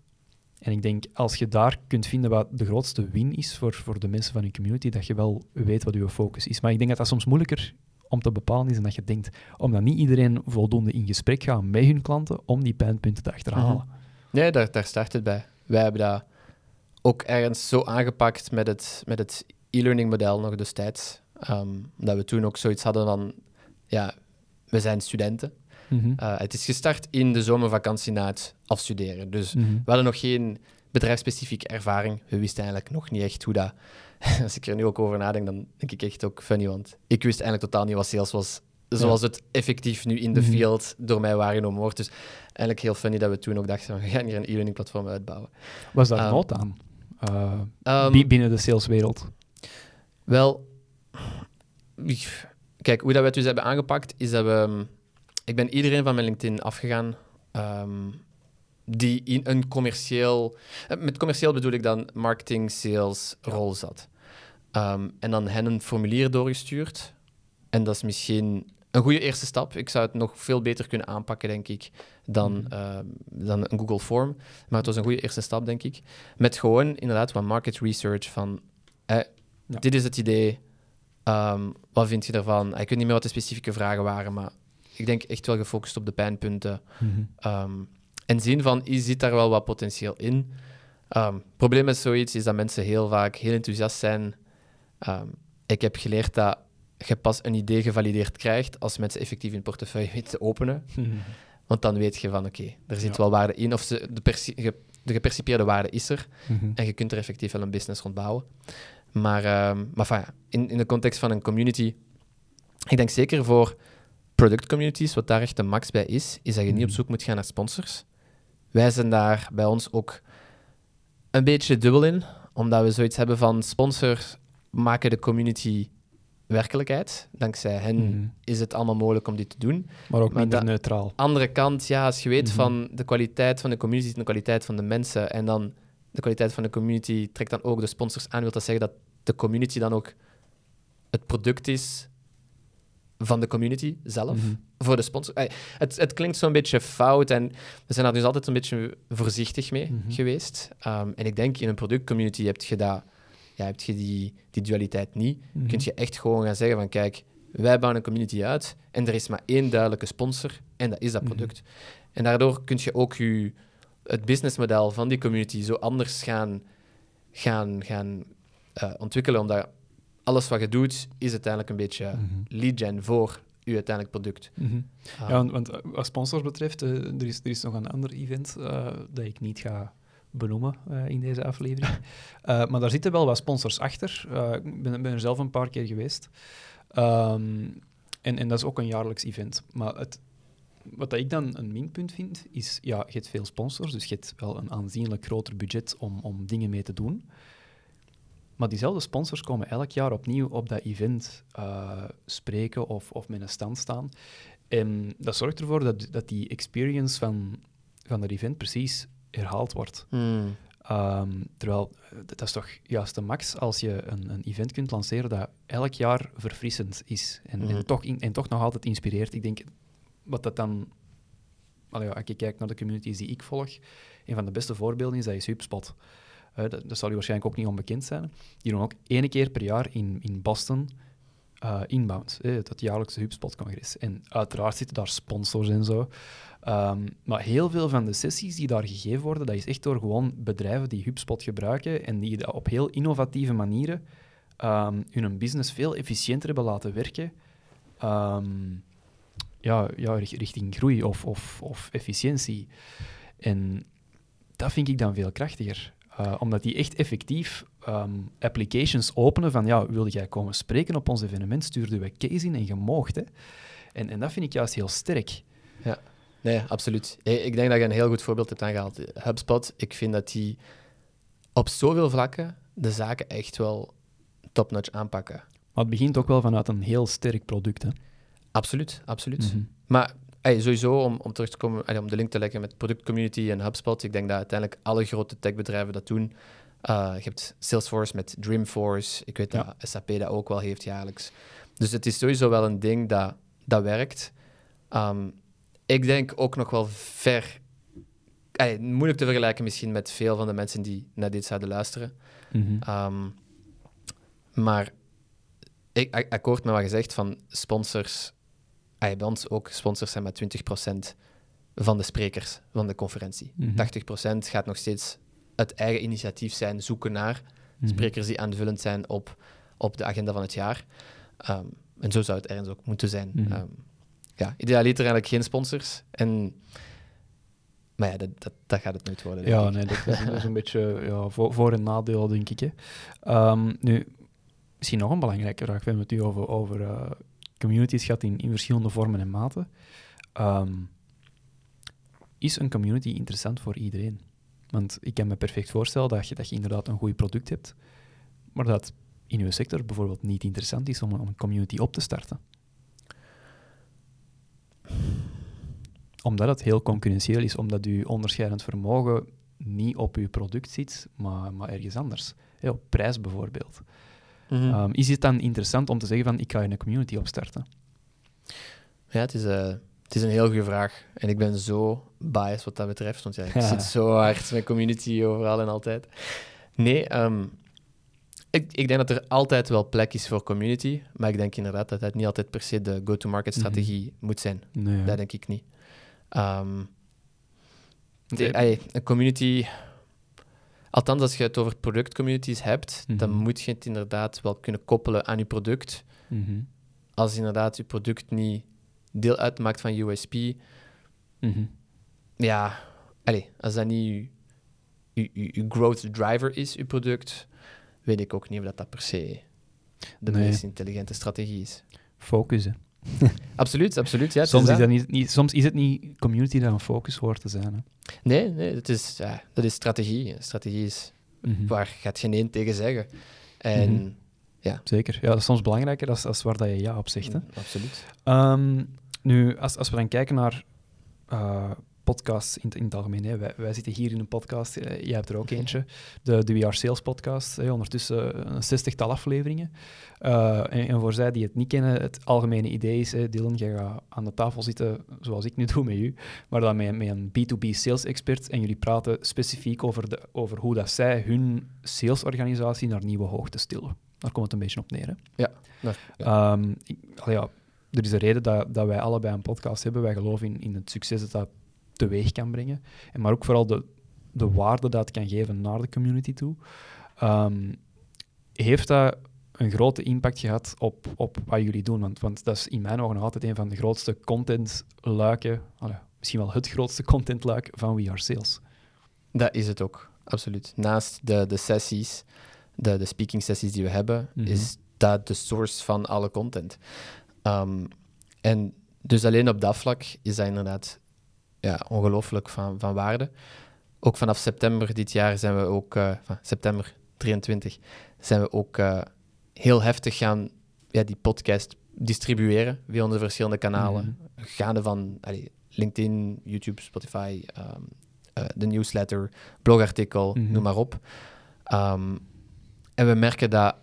En ik denk, als je daar kunt vinden wat de grootste win is voor, voor de mensen van je community, dat je wel weet wat je focus is. Maar ik denk dat dat soms moeilijker om te bepalen is dan dat je denkt. Omdat niet iedereen voldoende in gesprek gaat met hun klanten om die pijnpunten te achterhalen. Nee, daar, daar start het bij. Wij hebben dat ook ergens zo aangepakt met het, met het e-learning model nog destijds. Ehm, dat we toen ook zoiets hadden van, ja, we zijn studenten. Mhm. Uh, het is gestart in de zomervakantie na het afstuderen. Dus Mhm. we hadden nog geen bedrijfsspecifieke ervaring. We wisten eigenlijk nog niet echt hoe dat... Als ik er nu ook over nadenk, dan denk ik echt ook funny, want ik wist eigenlijk totaal niet wat sales was, zoals het effectief nu in de Mhm. field door mij waargenomen wordt. Dus eigenlijk heel funny dat we toen ook dachten, we gaan hier een e-learning platform uitbouwen. Was daar Ehm, nood aan? Bi- binnen de saleswereld. Wel, kijk, hoe dat we het dus hebben aangepakt, is dat we... ehm, Ik ben iedereen van mijn LinkedIn afgegaan die in een commercieel... eh, Met commercieel bedoel ik dan marketing, sales, rol zat. En dan hen een formulier doorgestuurd. En dat is misschien een goede eerste stap. Ik zou het nog veel beter kunnen aanpakken, denk ik, dan, Mhm. ehm, dan een Google Form. Maar het was een goede eerste stap, denk ik. Met gewoon inderdaad wat market research van... eh, Ja. Dit is het idee. Ehm, wat vind je ervan? Ik weet niet meer wat de specifieke vragen waren, maar ik denk echt wel gefocust op de pijnpunten. Ehm, en zien van, is zit daar wel wat potentieel in? Het probleem met zoiets is dat mensen heel vaak heel enthousiast zijn. Ik heb geleerd dat je pas een idee gevalideerd krijgt als mensen effectief hun portefeuille weten te openen. Want dan weet je van, oké, er zit Ja. wel waarde in, of ze, de, perci- ge- de gepercipieerde waarde is er. Mhm. En je kunt er effectief wel een business rond bouwen. Maar, ehm, maar in, in de context van een community, ik denk zeker voor product communities, wat daar echt de max bij is, is dat je niet op Mhm. zoek moet gaan naar sponsors. Wij zijn daar bij ons ook een beetje dubbel in. omdat we zoiets hebben van sponsors maken de community werkelijkheid. Dankzij hen Mhm. is het allemaal mogelijk om dit te doen. Maar ook Maar minder neutraal. Andere kant, ja, als je weet Mhm. van de kwaliteit van de community en de kwaliteit van de mensen en dan de kwaliteit van de community trekt dan ook de sponsors aan, wil dat zeggen dat de community dan ook het product is van de community zelf Mhm. voor de sponsor. Het, het klinkt zo'n beetje fout en we zijn daar dus altijd een beetje voorzichtig mee geweest. Ehm, en ik denk in een productcommunity heb je, dat, ja, heb je die, die dualiteit niet. Mhm. Kun je echt gewoon gaan zeggen van kijk, wij bouwen een community uit en er is maar één duidelijke sponsor en dat is dat Mhm. product. En daardoor kun je ook je, het businessmodel van die community zo anders gaan, gaan, gaan eh, ontwikkelen, omdat alles wat je doet is uiteindelijk een beetje Mhm. lead gen voor je uiteindelijk product. Mhm. Ah, Ja, want, want wat sponsors betreft, eh, er, is, er is nog een ander event eh, dat ik niet ga benoemen eh, in deze aflevering. Eh, maar daar zitten wel wat sponsors achter. Eh, ik ben, er zelf een paar keer geweest. Ehm, en, en dat is ook een jaarlijks event. Maar het, wat dat ik dan een minpunt vind, is, ja, je hebt veel sponsors, dus je hebt wel een aanzienlijk groter budget om, om dingen mee te doen. Maar diezelfde sponsors komen elk jaar opnieuw op dat event spreken of, of met een stand staan. En dat zorgt ervoor dat, dat die experience van, van dat event precies herhaald wordt. hmm. Ehm, terwijl, eh, dat is toch juist de max als je een, een event kunt lanceren dat elk jaar verfrissend is en, Mhm. en, toch in- en toch nog altijd inspireert. Ik denk, wat dat dan... Allee, als ik kijk naar de communities die ik volg, een van de beste voorbeelden is dat is HubSpot. Eh, dat, dat zal u waarschijnlijk ook niet onbekend zijn. Die doen ook één keer per jaar in, in Boston eh, inbound, eh, het jaarlijkse HubSpot-congres. En uiteraard zitten daar sponsors en zo. Ehm, maar heel veel van de sessies die daar gegeven worden, dat is echt door gewoon bedrijven die HubSpot gebruiken en die dat op heel innovatieve manieren ehm, hun business veel efficiënter hebben laten werken. Ehm, ja, ja, richt- richting groei of, of, of efficiëntie. En dat vind ik dan veel krachtiger. Eh, omdat die echt effectief ehm, applications openen van, ja, wilde jij komen spreken op ons evenement, stuurde we case in en je moogt. Hè. En, en dat vind ik juist heel sterk. Nee, absoluut. Ik denk dat je een heel goed voorbeeld hebt aangehaald. HubSpot, ik vind dat die op zoveel vlakken de zaken echt wel top-notch aanpakken. Maar het begint ook wel vanuit een heel sterk product. Hè. Absoluut, absoluut. Mhm. Maar ey, sowieso, om, om terug te komen, ey, om de link te leggen met productcommunity en HubSpot, ik denk dat uiteindelijk alle grote techbedrijven dat doen. Eh, je hebt Salesforce met Dreamforce, ik weet Ja. dat SAP dat ook wel heeft jaarlijks. Dus het is sowieso wel een ding dat, dat werkt. Ehm, ik denk ook nog wel ver, moeilijk te vergelijken misschien met veel van de mensen die naar dit zouden luisteren. Mhm. Ehm, maar ik akkoord met wat je zegt van sponsors. Ah, bij ons ook sponsors zijn maar 20% van de sprekers van de conferentie. Mhm. 80% gaat nog steeds het eigen initiatief zijn, zoeken naar Mhm. sprekers die aanvullend zijn op, op de agenda van het jaar. Ehm, en zo zou het ergens ook moeten zijn. Mhm. Ehm, ja, idealiter eigenlijk geen sponsors. En, maar ja, dat, dat, dat gaat het nooit worden. Ja, ik. nee, dat is, is een beetje ja, voor, voor- en nadeel, denk ik. Hè. Ehm, nu, misschien nog een belangrijke vraag. We hebben het nu over, over eh, communities gehad in, in verschillende vormen en maten. Ehm, is een community interessant voor iedereen? Want ik kan me perfect voorstellen dat je, dat je inderdaad een goed product hebt, maar dat in uw sector bijvoorbeeld niet interessant is om, een- om een community op te starten. Omdat het heel concurrentieel is, omdat uw onderscheidend vermogen niet op uw product zit, maar, maar ergens anders. Op prijs bijvoorbeeld. Mhm. Ehm, is het dan interessant om te zeggen van ik ga een community opstarten? Ja, het is, eh, het is een heel goede vraag. En ik ben zo biased wat dat betreft, want ja, ik Ja. zit zo hard met community overal en altijd. Nee, ehm, ik, ik denk dat er altijd wel plek is voor community, maar ik denk inderdaad dat het niet altijd per se de go-to-market strategie moet zijn. Nee. Dat denk ik niet. Ehm, de- een community... Althans, als je het over productcommunities hebt, dan Mhm. moet je het inderdaad wel kunnen koppelen aan je product Mhm. als inderdaad je product niet deel uitmaakt van USP, Mhm. ja, allez, als dat niet je, je, je, je growth driver is, je product, weet ik ook niet of dat, dat per se de Nee. meest intelligente strategie is. Focus. Absoluut, absoluut. Ja, Soms, is dat. niet, niet, soms is het niet community dat een focus hoort te zijn. Hè. Nee, nee het is, ja, dat is strategie. Strategie is Mhm. waar gaat je nee tegen zeggen? En Mhm. Zeker. Ja, dat is soms belangrijker als, als waar dat je ja op zegt. Hè. absoluut. Ehm, nu, als, als we dan kijken naar eh, podcasts in, het- in het algemeen, hè. Wij, wij zitten hier in een podcast, eh, jij hebt er ook eentje, de, de We Are Sales podcast, hè, ondertussen een zestigtal afleveringen. Eh, en, en voor zij die het niet kennen, het algemene idee is, hè, Dylan, jij gaat aan de tafel zitten zoals ik nu doe met u, maar dan met, met een B2B sales expert en jullie praten specifiek over, de, over hoe dat zij hun salesorganisatie naar nieuwe hoogtes tillen. Daar komt het een beetje op neer. Hè? Nou, ja. Ehm, ik, ja, er is een reden dat, dat wij allebei een podcast hebben. Wij geloven in, in het succes dat dat teweeg kan brengen. En maar ook vooral de, de waarde dat het kan geven naar de community toe. Ehm, heeft dat een grote impact gehad op, op wat jullie doen? Want, want dat is in mijn ogen nog altijd een van de grootste contentluiken, misschien wel het grootste contentluik van We Are Sales. Dat is het ook, absoluut. Naast de, de sessies, de, de speaking sessies die we hebben, Mhm. is dat de source van alle content. Ehm, en dus alleen op dat vlak is dat inderdaad ja, ongelooflijk van, van waarde. Ook vanaf september dit jaar zijn we ook, eh, van september 23, zijn we ook eh, heel heftig gaan ja, die podcast distribueren via onze verschillende kanalen. Gaande van allee, LinkedIn, YouTube, Spotify, ehm, eh, de newsletter, blogartikel, Mhm. noem maar op. Ehm, en we merken dat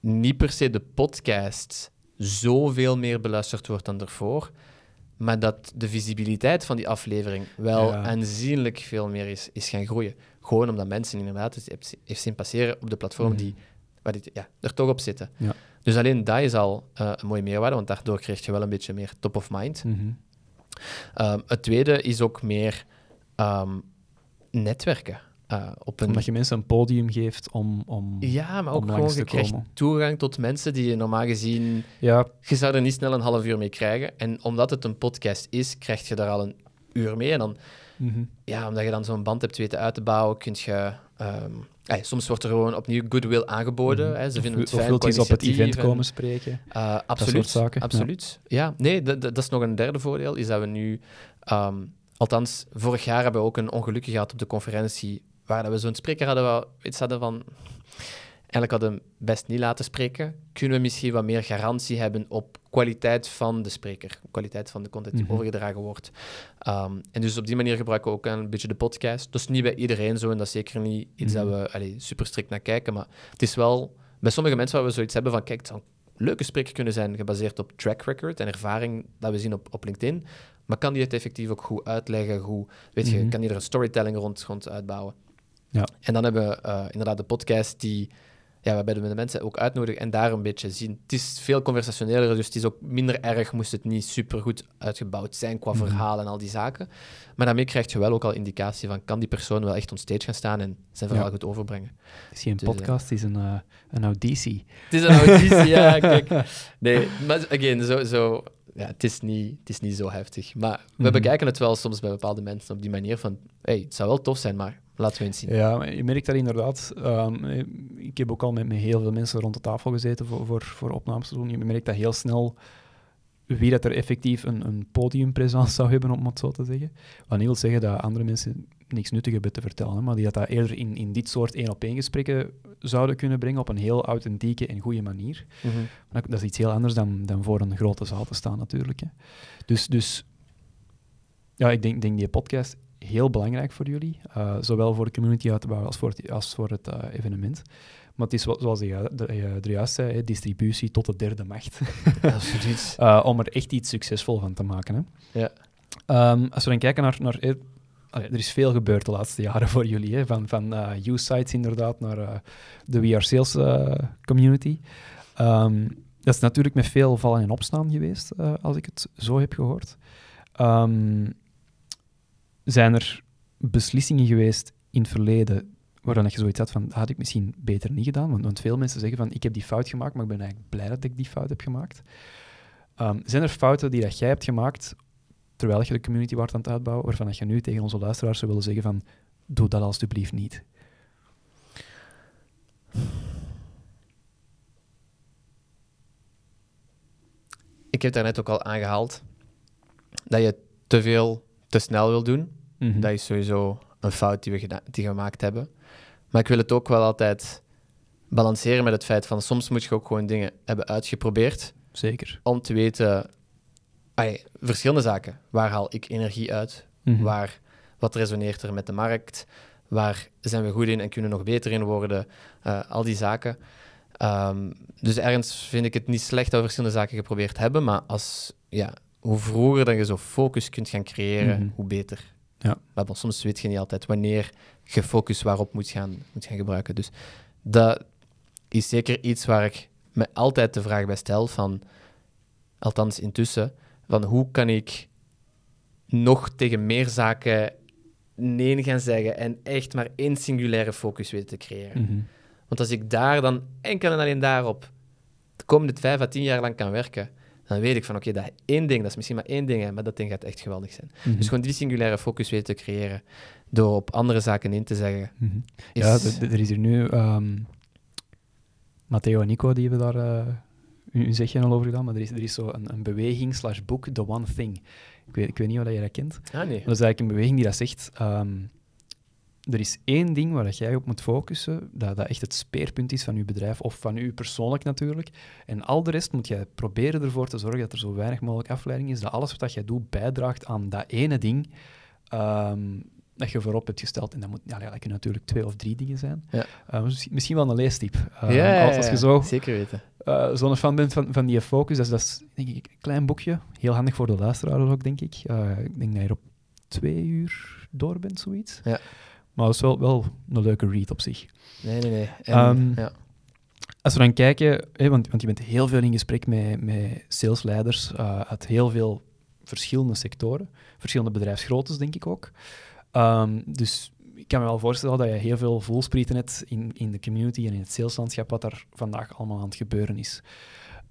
niet per se de podcast zoveel meer beluisterd wordt dan ervoor, maar dat de visibiliteit van die aflevering wel Ja. aanzienlijk veel meer is, is gaan groeien. Gewoon omdat mensen inderdaad het heeft- zien passeren op de platform Mhm. die, waar die ja, er toch op zitten. Ja. Dus alleen dat is al eh, een mooie meerwaarde, want daardoor krijg je wel een beetje meer top of mind. Mhm. Ehm, het tweede is ook meer ehm, netwerken. Eh, op een... Omdat je mensen een podium geeft om... om Ja, maar ook gewoon, je krijgt toegang tot mensen die je normaal gezien... ja, Je zou er niet snel een half uur mee krijgen. En omdat het een podcast is, krijg je daar al een uur mee. En dan, mhm. ja, omdat je dan zo'n band hebt weten uit te bouwen, kun je... ehm, soms wordt er gewoon opnieuw goodwill aangeboden. Mhm. hè. Ze Of- vinden het of fijn wilt eens op het event en- komen spreken. Uh, absoluut. zaken, absoluut. Ja, nee, dat, is nog een derde voordeel. Is dat we nu, ehm, althans, vorig jaar hebben we ook een ongelukje gehad op de conferentie. Waar dat we zo'n spreker hadden, we iets hadden van. Eigenlijk hadden we hem best niet laten spreken. Kunnen we misschien wat meer garantie hebben op kwaliteit van de spreker, kwaliteit van de content die Mhm. overgedragen wordt. Ehm, en dus op die manier gebruiken we ook een beetje de podcast. Dat is niet bij iedereen zo en dat is zeker niet iets Mhm. dat we allee, super strikt naar kijken. Maar het is wel bij sommige mensen waar we zoiets hebben van, kijk, het zou een leuke spreker kunnen zijn gebaseerd op track record en ervaring dat we zien op, op LinkedIn. Maar kan die het effectief ook goed uitleggen? Hoe, weet je, Mhm. kan die er een storytelling rond, rond uitbouwen? Ja. En dan hebben we eh, inderdaad de podcast die ja, waarbij we de mensen ook uitnodigen en daar een beetje zien. Het is veel conversationeler, dus het is ook minder erg moest het niet super goed uitgebouwd zijn qua Mhm. verhaal en al die zaken. Maar daarmee krijg je wel ook al indicatie van kan die persoon wel echt on stage gaan staan en zijn verhaal Ja. goed overbrengen. Is geen Dus, eh, podcast, is een, eh, een auditie. Het is een auditie, ja, kijk. Nee, maar again, zo, zo, ja, het, is niet, het is niet zo heftig. Maar we Mhm. bekijken het wel soms bij bepaalde mensen op die manier van, hey, het zou wel tof zijn, maar laten we eens zien. Ja, je merkt dat inderdaad. Ehm, eh, ik heb ook al met, met heel veel mensen rond de tafel gezeten voor, voor, voor opnames te doen. Je merkt dat heel snel wie dat er effectief een, een podiumpresence zou hebben, om het zo te zeggen. Wat niet wil zeggen dat andere mensen niks nuttig hebben te vertellen, hè, maar die dat, dat eerder in, in dit soort één-op-één gesprekken zouden kunnen brengen op een heel authentieke en goede manier. Mhm. Maar Dat is iets heel anders dan, dan voor een grote zaal te staan, natuurlijk. Hè. Dus, dus ja, ik denk, denk die podcast heel belangrijk voor jullie. eh, zowel voor de community uit te bouwen als voor het, als voor het eh, evenement. Maar het is zoals je er juist zei, hè, distributie tot de derde macht. Absoluut. Eh, om er echt iets succesvol van te maken. Hè. Ja. Ehm, als we dan kijken naar... naar allee, er is veel gebeurd de laatste jaren voor jullie. Hè. Van, van use-sites inderdaad naar de We Are Sales community. Ehm, dat is natuurlijk met veel vallen en opstaan geweest, als ik het zo heb gehoord. Ehm, zijn er beslissingen geweest in het verleden waarvan je zoiets had van, dat had ik misschien beter niet gedaan? Want, veel mensen zeggen van, ik heb die fout gemaakt, maar ik ben eigenlijk blij dat ik die fout heb gemaakt. Ehm, zijn er fouten die dat jij hebt gemaakt, terwijl je de community waard aan het uitbouwen, waarvan dat je nu tegen onze luisteraars zou willen zeggen van, doe dat alstublieft niet? Ik heb daarnet ook al aangehaald dat je te veel te snel wil doen. Mhm. Dat is sowieso een fout die we, die we gemaakt hebben. Maar ik wil het ook wel altijd balanceren met het feit van soms moet je ook gewoon dingen hebben uitgeprobeerd Zeker. om te weten, ay, verschillende zaken. Waar haal ik energie uit? Mhm. Waar, wat resoneert er met de markt? Waar zijn we goed in en kunnen we nog beter in worden? Eh, al die zaken. Ehm, dus ergens vind ik het niet slecht dat we verschillende zaken geprobeerd hebben, maar als, ja, hoe vroeger dat je zo focus kunt gaan creëren, Mhm. hoe beter. Ja. Maar soms weet je niet altijd wanneer je focus waarop moet gaan, moet gaan gebruiken. Dus dat is zeker iets waar ik me altijd de vraag bij stel van, althans intussen, van hoe kan ik nog tegen meer zaken nee gaan zeggen en echt maar één singulaire focus weten te creëren. Mhm. Want als ik daar dan enkel en alleen daarop de komende vijf à tien jaar lang kan werken, dan weet ik van oké, dat één ding, dat is misschien maar één ding, maar dat ding gaat echt geweldig zijn. Mhm. Dus gewoon die singulaire focus weten te creëren door op andere zaken in te zeggen. Mhm. Is, Ja, er is hier nu ehm, Matteo en Nico, die hebben daar uh, hun zegje al over gedaan, maar er is, er is zo een, een beweging slash boek, The One Thing. Ik weet, ik weet niet of je dat kent. Ah, nee. Dat is eigenlijk een beweging die dat zegt, ehm, er is één ding waar dat jij op moet focussen, dat, dat echt het speerpunt is van je bedrijf, of van u persoonlijk natuurlijk. En al de rest moet jij proberen ervoor te zorgen dat er zo weinig mogelijk afleiding is, dat alles wat jij doet bijdraagt aan dat ene ding ehm, dat je voorop hebt gesteld. En dat, moet, ja, dat kunnen natuurlijk twee of drie dingen zijn. Ja. Uh, misschien, misschien wel een leestip. Uh, ja, ja, als, als je zo zeker weten. uh, zo'n fan bent van, van die focus, dat is, dat is denk ik een klein boekje. Heel handig voor de luisteraars ook, denk ik. Ik denk dat je er op twee uur door bent, zoiets. Ja. Maar het is wel, wel een leuke read op zich. Nee, nee, nee. En, um, ja. Als we dan kijken, hè, want, want je bent heel veel in gesprek met, met salesleiders uh, uit heel veel verschillende sectoren, verschillende bedrijfsgroottes, denk ik ook. Um, dus ik kan me wel voorstellen dat je heel veel voelsprieten hebt in, in de community en in het saleslandschap, wat er vandaag allemaal aan het gebeuren is.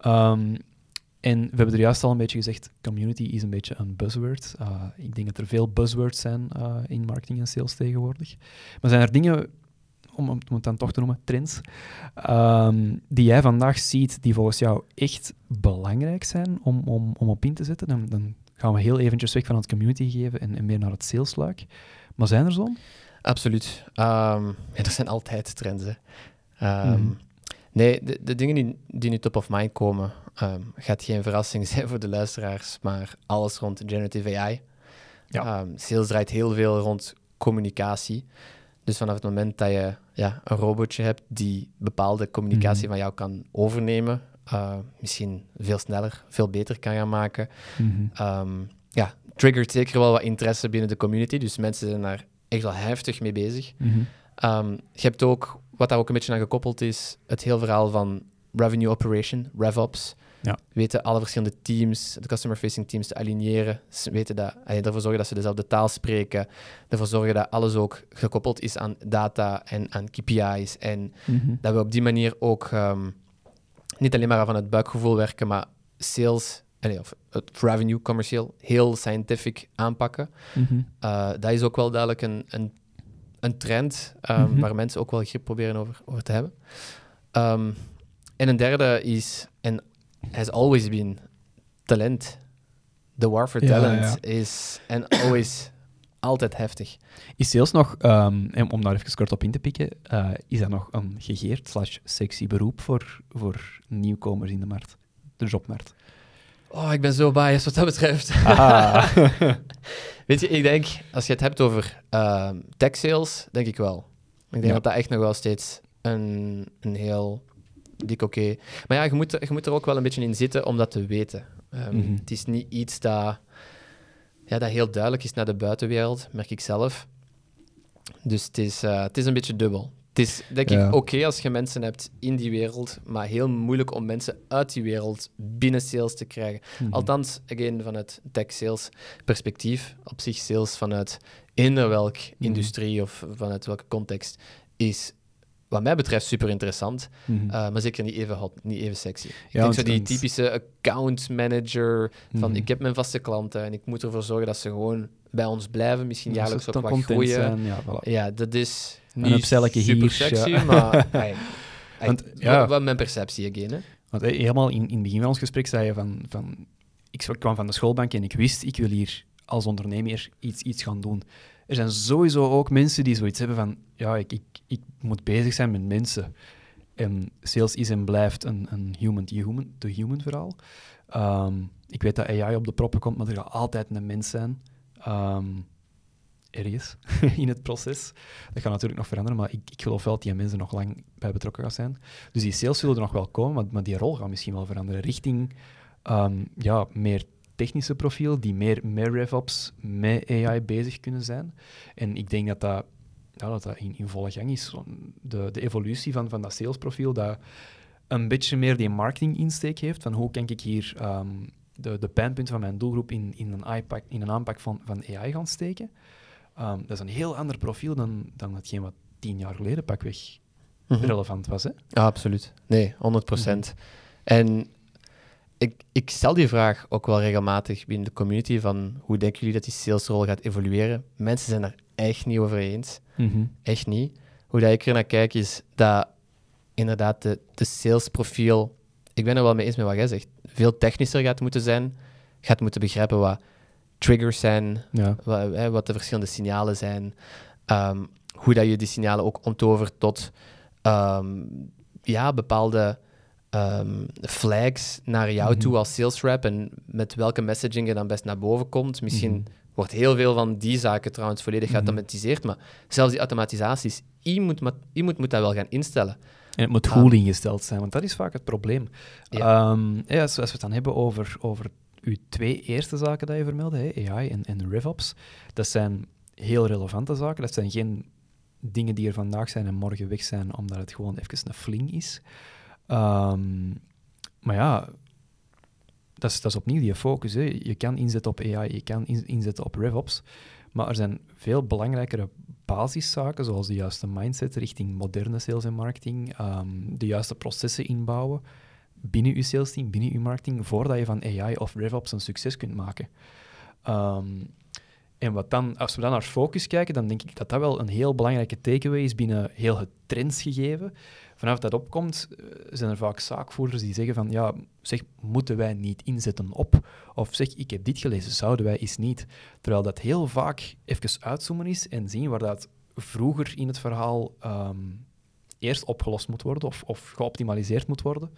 Um, en we hebben er juist al een beetje gezegd, community is een beetje een buzzword. Uh, ik denk dat er veel buzzwords zijn uh, in marketing en sales tegenwoordig. Maar zijn er dingen, om, om het dan toch te noemen, trends, um, die jij vandaag ziet, die volgens jou echt belangrijk zijn om, om, om op in te zetten? Dan, dan gaan we heel eventjes weg van het community geven en, en meer naar het salesluik. Maar zijn er zo? Absoluut. Um, ja, er zijn altijd trends. Hè. Um, mm. Nee, de, de dingen die, die nu top of mind komen, um, gaat geen verrassing zijn voor de luisteraars, maar alles rond generative AI. Ja. sales draait heel veel rond communicatie. Dus vanaf het moment dat je ja, een robotje hebt die bepaalde communicatie mm. van jou kan overnemen, uh, misschien veel sneller, veel beter kan gaan maken. Mm -hmm. ja, triggert zeker wel wat interesse binnen de community. Dus mensen zijn daar echt wel heftig mee bezig. Mhm. Mm -hmm. je hebt ook, wat daar ook een beetje aan gekoppeld is, het heel verhaal van revenue operation, RevOps. Ja. Weten alle verschillende teams, de customer-facing teams te aligneren. Weten dat, ervoor zorgen dat ze dezelfde taal spreken. Ervoor zorgen dat alles ook gekoppeld is aan data en aan KPI's. En mm -hmm. dat we op die manier ook um, niet alleen maar van het buikgevoel werken, maar sales of het revenue commercieel heel scientific aanpakken. Mm -hmm. uh, dat is ook wel duidelijk een, een, een trend um, mm -hmm. waar mensen ook wel grip proberen over, over te hebben. Um, en een derde is, en has always been, talent. The war for talent ja. is en always altijd heftig. Is sales nog, um, om daar even kort op in te pikken, uh, is dat nog een gegeerd slash sexy beroep voor, voor nieuwkomers in de markt, de jobmarkt? Oh, ik ben zo biased wat dat betreft. Ah. Weet je, ik denk, als je het hebt over uh, tech sales, denk ik wel. Ik denk Ja. dat dat echt nog wel steeds een, een heel dik oké. Maar ja, je moet, je moet er ook wel een beetje in zitten om dat te weten. Um, Mhm. Het is niet iets dat, ja, dat heel duidelijk is naar de buitenwereld, merk ik zelf. Dus het is, uh, het is een beetje dubbel. Het is denk Ja. ik oké als je mensen hebt in die wereld, maar heel moeilijk om mensen uit die wereld binnen sales te krijgen. Mhm. Althans, again, vanuit tech sales perspectief, op zich sales vanuit eender welk industrie of vanuit welke context, is wat mij betreft super interessant, Mhm. uh, maar zeker niet even hot, niet even sexy. Ik Ja, denk zo die typische account manager van Mhm. ik heb mijn vaste klanten en ik moet ervoor zorgen dat ze gewoon bij ons blijven, misschien jaarlijks dan wat groeien. zijn, ja, voilà. Ja, dat is Een niet super hier, sexy, ja. maar hey, hey, Want, wat- ja. wat mijn perceptie again, hè. Want helemaal in, in het begin van ons gesprek zei je van, van... Ik kwam van de schoolbank en ik wist, ik wil hier als ondernemer iets, iets gaan doen. Er zijn sowieso ook mensen die zoiets hebben van, ja, ik, ik, ik moet bezig zijn met mensen. En sales is en blijft een, een human-to-human human verhaal. Ehm, ik weet dat AI op de proppen komt, maar er gaat altijd een mens zijn. Um, ergens in het proces. Dat gaat natuurlijk nog veranderen, maar ik, ik geloof wel dat die mensen nog lang bij betrokken gaan zijn. Dus die sales zullen er nog wel komen, maar, die rol gaat misschien wel veranderen richting ehm, ja, meer technische profiel, die meer met RevOps, met AI bezig kunnen zijn. En ik denk dat dat, ja, dat, dat in, in volle gang is. De, de evolutie van, van dat salesprofiel, dat een beetje meer die marketing-insteek heeft, van hoe kan ik hier um, de, de pijnpunten van mijn doelgroep in, in, een, iPack, in een aanpak van, van AI gaan steken. Um, dat is een heel ander profiel dan, dan hetgeen wat tien jaar geleden pakweg mm -hmm. relevant was. Hè? Ja, absoluut. Nee, 100 procent. Mm -hmm. En ik, ik stel die vraag ook wel regelmatig binnen de community van hoe denken jullie dat die salesrol gaat evolueren? Mensen zijn er echt niet over eens. Mm -hmm. Echt niet. Hoe dat ik er naar kijk is dat inderdaad de, de salesprofiel, ik ben er wel mee eens met wat jij zegt, veel technischer gaat moeten zijn. Gaat moeten begrijpen wat triggers zijn, ja. wat, wat, de verschillende signalen zijn, um, hoe dat je die signalen ook onttovert tot um, ja, bepaalde um, flags naar jou mm -hmm. toe als sales rep en met welke messaging je dan best naar boven komt. Misschien mm -hmm. wordt heel veel van die zaken trouwens volledig mm -hmm. geautomatiseerd, maar zelfs die automatisaties, iemand moet, iemand moet dat wel gaan instellen. En het moet goed ingesteld zijn, want dat is vaak het probleem. Ja. ja, als, als we het dan hebben over, over uw twee eerste zaken die je vermeldde, hè, AI en, en RevOps, dat zijn heel relevante zaken. Dat zijn geen dingen die er vandaag zijn en morgen weg zijn, omdat het gewoon even een fling is. Um, maar ja, dat is, dat opnieuw die focus. Je kan inzetten op AI, je kan in, inzetten op RevOps, maar er zijn veel belangrijkere basiszaken, zoals de juiste mindset richting moderne sales en marketing, um, de juiste processen inbouwen, binnen je sales team, binnen je marketing, voordat je van AI of RevOps een succes kunt maken. Um, en wat dan, als we dan naar focus kijken, dan denk ik dat dat wel een heel belangrijke takeaway is binnen heel het trendsgegeven. Vanaf dat opkomt, eh, zijn er vaak zaakvoerders die zeggen van, ja, zeg, moeten wij niet inzetten op? Of zeg, ik heb dit gelezen, zouden wij eens niet? Terwijl dat heel vaak even uitzoomen is en zien waar dat vroeger in het verhaal um, eerst opgelost moet worden of, of geoptimaliseerd moet worden,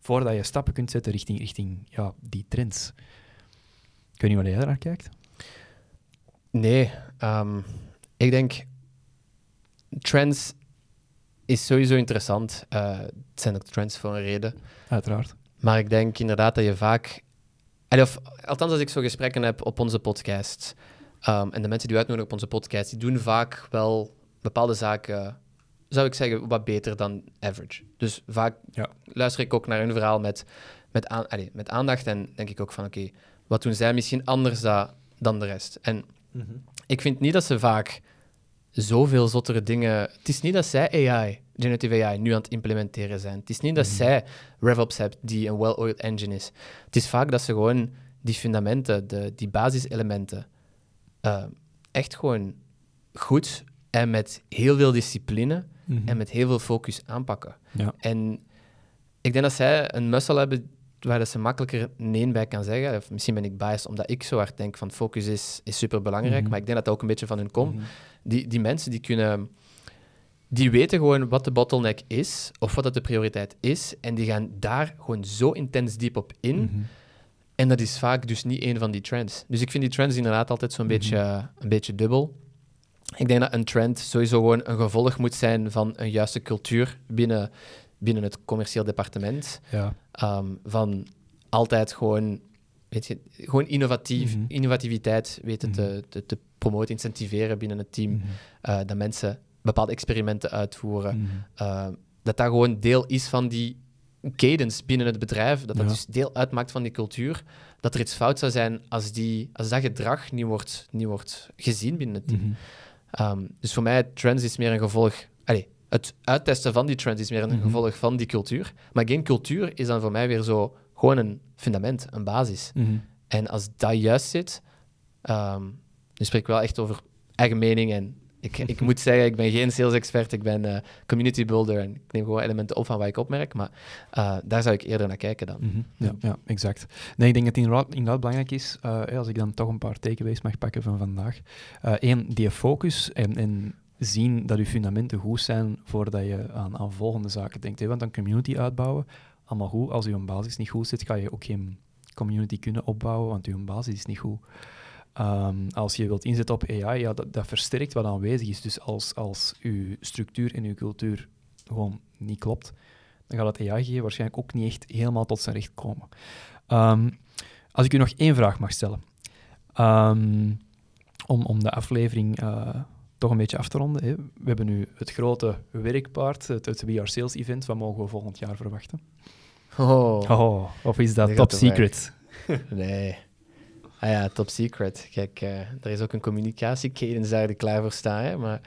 voordat je stappen kunt zetten richting, richting ja, die trends. Ik weet niet jij naar kijkt. Nee, um, ik denk trends is sowieso interessant. Uh, het zijn ook trends voor een reden. Uiteraard. Maar ik denk inderdaad dat je vaak, of, althans als ik zo gesprekken heb op onze podcast, um, en de mensen die uitnodigen op onze podcast, die doen vaak wel bepaalde zaken zou ik zeggen, wat beter dan average. Dus vaak ja. luister ik ook naar hun verhaal met, met, aan, allez, met aandacht en denk ik ook van, oké, okay, wat doen zij misschien anders da, dan de rest? En mm -hmm. ik vind niet dat ze vaak zoveel zottere dingen... Het is niet dat zij AI, generative AI, nu aan het implementeren zijn. Het is niet dat mm -hmm. zij RevOps hebben die een well-oiled engine is. Het is vaak dat ze gewoon die fundamenten, de, die basiselementen, uh, echt gewoon goed en met heel veel discipline mm -hmm. en met heel veel focus aanpakken. Ja. En ik denk dat zij een muscle hebben waar dat ze makkelijker nee bij kan zeggen. Of misschien ben ik biased omdat ik zo hard denk van focus is, is super belangrijk, mm -hmm. maar ik denk dat dat ook een beetje van hun komt. Mm -hmm. die, die mensen die kunnen... Die weten gewoon wat de bottleneck is, of wat dat de prioriteit is, en die gaan daar gewoon zo intens diep op in. Mhm. En dat is vaak dus niet een van die trends. Dus ik vind die trends inderdaad altijd zo'n mhm. beetje, een beetje dubbel. Ik denk dat een trend sowieso gewoon een gevolg moet zijn van een juiste cultuur binnen, binnen het commercieel departement. Ja. Um, van altijd gewoon, weet je, gewoon innovatief, mm -hmm. innovativiteit weten mm -hmm. te, te, te, promoten, incentiveren binnen het team. Mm -hmm. uh, dat mensen bepaalde experimenten uitvoeren. Uh, dat dat gewoon deel is van die cadence binnen het bedrijf, dat dat ja. dus deel uitmaakt van die cultuur, dat er iets fout zou zijn als, die, als dat gedrag niet wordt, niet wordt gezien binnen het team. Um, dus voor mij, trends is meer een gevolg... Allez, het uittesten van die trends is meer een mm -hmm. gevolg van die cultuur. Maar geen cultuur is dan voor mij weer zo gewoon een fundament, een basis. Mm -hmm. En als dat juist zit, um, nu spreek ik wel echt over eigen mening en Ik, ik moet zeggen, ik ben geen sales expert, ik ben uh, community builder en ik neem gewoon elementen op van wat ik opmerk, maar uh, daar zou ik eerder naar kijken dan. Mm -hmm. ja, ja, exact. Nee, ik denk dat het inderdaad, inderdaad belangrijk is, uh, als ik dan toch een paar takeaways mag pakken van vandaag. Eén, die focus en, en zien dat je fundamenten goed zijn voordat je aan, aan volgende zaken denkt. Hè? Want dan community uitbouwen, allemaal goed. Als je basis niet goed zit, ga je ook geen community kunnen opbouwen, want je basis is niet goed. Um, als je wilt inzetten op AI, ja, dat, dat, versterkt wat aanwezig is. Dus als, als uw structuur en uw cultuur gewoon niet klopt, dan gaat het AI waarschijnlijk ook niet echt helemaal tot zijn recht komen. Um, als ik u nog één vraag mag stellen, um, om, om de aflevering uh, toch een beetje af te ronden. Hè. We hebben nu het grote werkpaard, het, het We Are Sales event. Wat mogen we volgend jaar verwachten? Oh, oh of is dat top secret? nee. Ah ja, top secret. Kijk, uh, er is ook een communicatiecadence daar die klaar voor staat. Hè? Maar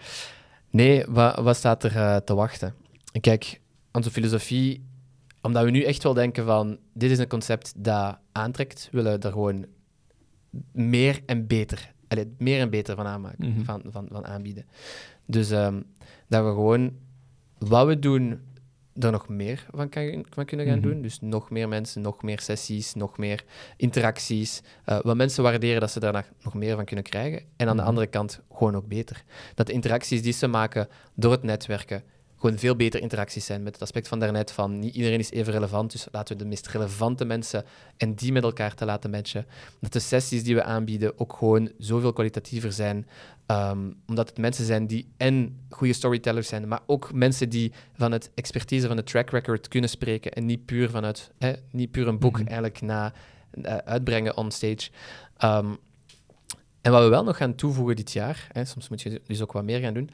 nee, wat, wat staat er uh, te wachten? Kijk, onze filosofie, omdat we nu echt wel denken van, dit is een concept dat aantrekt, willen we er gewoon meer en beter, allee, meer en beter van aanmaken, mm -hmm. van, van, van aanbieden. Dus um, dat we gewoon, wat we doen, er nog meer van, kan, van kunnen gaan mm -hmm. doen. Dus nog meer mensen, nog meer sessies, nog meer interacties. Uh, wat mensen waarderen dat ze daar nog meer van kunnen krijgen. En aan de mm -hmm. andere kant gewoon ook beter. Dat de interacties die ze maken door het netwerken gewoon veel beter interacties zijn met het aspect van daarnet van niet iedereen is even relevant, dus laten we de meest relevante mensen en die met elkaar te laten matchen. Dat de sessies die we aanbieden ook gewoon zoveel kwalitatiever zijn, um, omdat het mensen zijn die en goede storytellers zijn, maar ook mensen die van het expertise van de track record kunnen spreken en niet puur vanuit, hè, niet puur een boek mm -hmm. eigenlijk na uh, uitbrengen on stage. Um, en wat we wel nog gaan toevoegen dit jaar, hè, soms moet je dus ook wat meer gaan doen,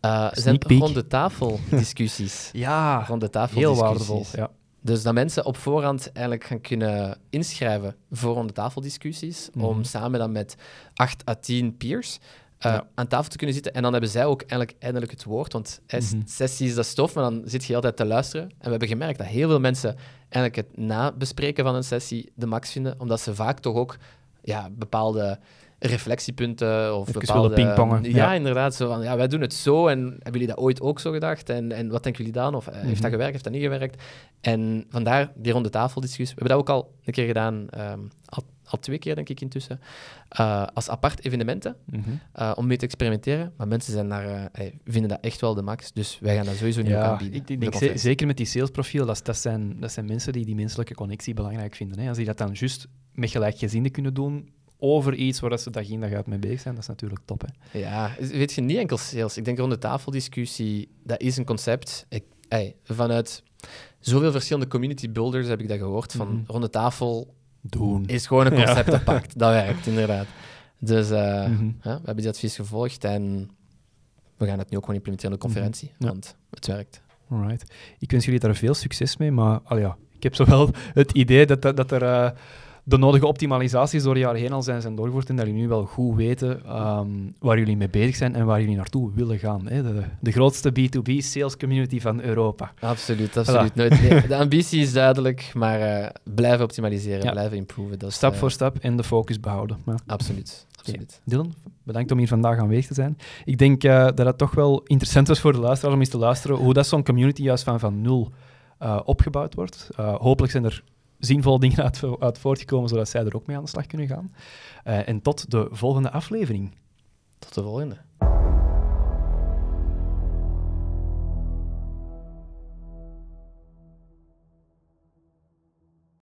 uh, zijn ronde tafel discussies. ja, tafel heel waardevol. Ja. Dus dat mensen op voorhand eigenlijk gaan kunnen inschrijven voor ronde tafel discussies, mm. om samen dan met acht à tien peers uh, ja. aan tafel te kunnen zitten. En dan hebben zij ook eigenlijk eindelijk het woord, want mm -hmm. sessies dat stof, maar dan zit je altijd te luisteren. En we hebben gemerkt dat heel veel mensen eigenlijk het nabespreken van een sessie de max vinden, omdat ze vaak toch ook ja, bepaalde reflectiepunten of Even bepaalde... pingpongen. Ja, ja, inderdaad. Zo van, ja, wij doen het zo en hebben jullie dat ooit ook zo gedacht? En, en wat denken jullie dan? Of mm -hmm. heeft dat gewerkt, heeft dat niet gewerkt? En vandaar die ronde tafeldiscussie. We hebben dat ook al een keer gedaan, um, al, al, twee keer denk ik intussen, uh, als apart evenementen, mm -hmm. uh, om mee te experimenteren. Maar mensen zijn daar, vinden dat echt wel de max, dus wij gaan dat sowieso niet ja, aanbieden. Ik denk zeker met die salesprofiel, dat, dat, zijn, dat zijn mensen die die menselijke connectie belangrijk vinden. Hè. Als die dat dan juist met gelijkgezinden kunnen doen, over iets waar ze dag in dag uit mee bezig zijn, dat is natuurlijk top. Hè? Ja, weet je, niet enkel sales. Ik denk rond de tafeldiscussie, dat is een concept. Ik, vanuit zoveel verschillende community builders heb ik dat gehoord. Van Mhm. mm. rond de tafel Doen. is gewoon een concept Ja. Dat werkt, inderdaad. Dus uh, Mhm. ja, we hebben die advies gevolgd en we gaan het nu ook gewoon implementeren in de conferentie, Ja. want het werkt. Alright. Ik wens jullie daar veel succes mee, maar al ja, ik heb zowel het idee dat, dat, dat er eh, de nodige optimalisaties door jaren heen al zijn, zijn doorgevoerd en dat jullie nu wel goed weten ehm, waar jullie mee bezig zijn en waar jullie naartoe willen gaan. Hè? De, de grootste B2B sales community van Europa. Absoluut, absoluut. Nooit, de ambitie is duidelijk, maar eh, blijven optimaliseren, Ja. blijven improven. Dat Stap eh, voor stap en de focus behouden. Absoluut, absoluut. Dylan, bedankt om hier vandaag aanwezig te zijn. Ik denk eh, dat het toch wel interessant was voor de luisteraars om eens te luisteren hoe dat zo'n community juist van, van nul opgebouwd wordt. Hopelijk zijn er zinvolle dingen uit, uit voortgekomen, zodat zij er ook mee aan de slag kunnen gaan. Eh, en tot de volgende aflevering. Tot de volgende.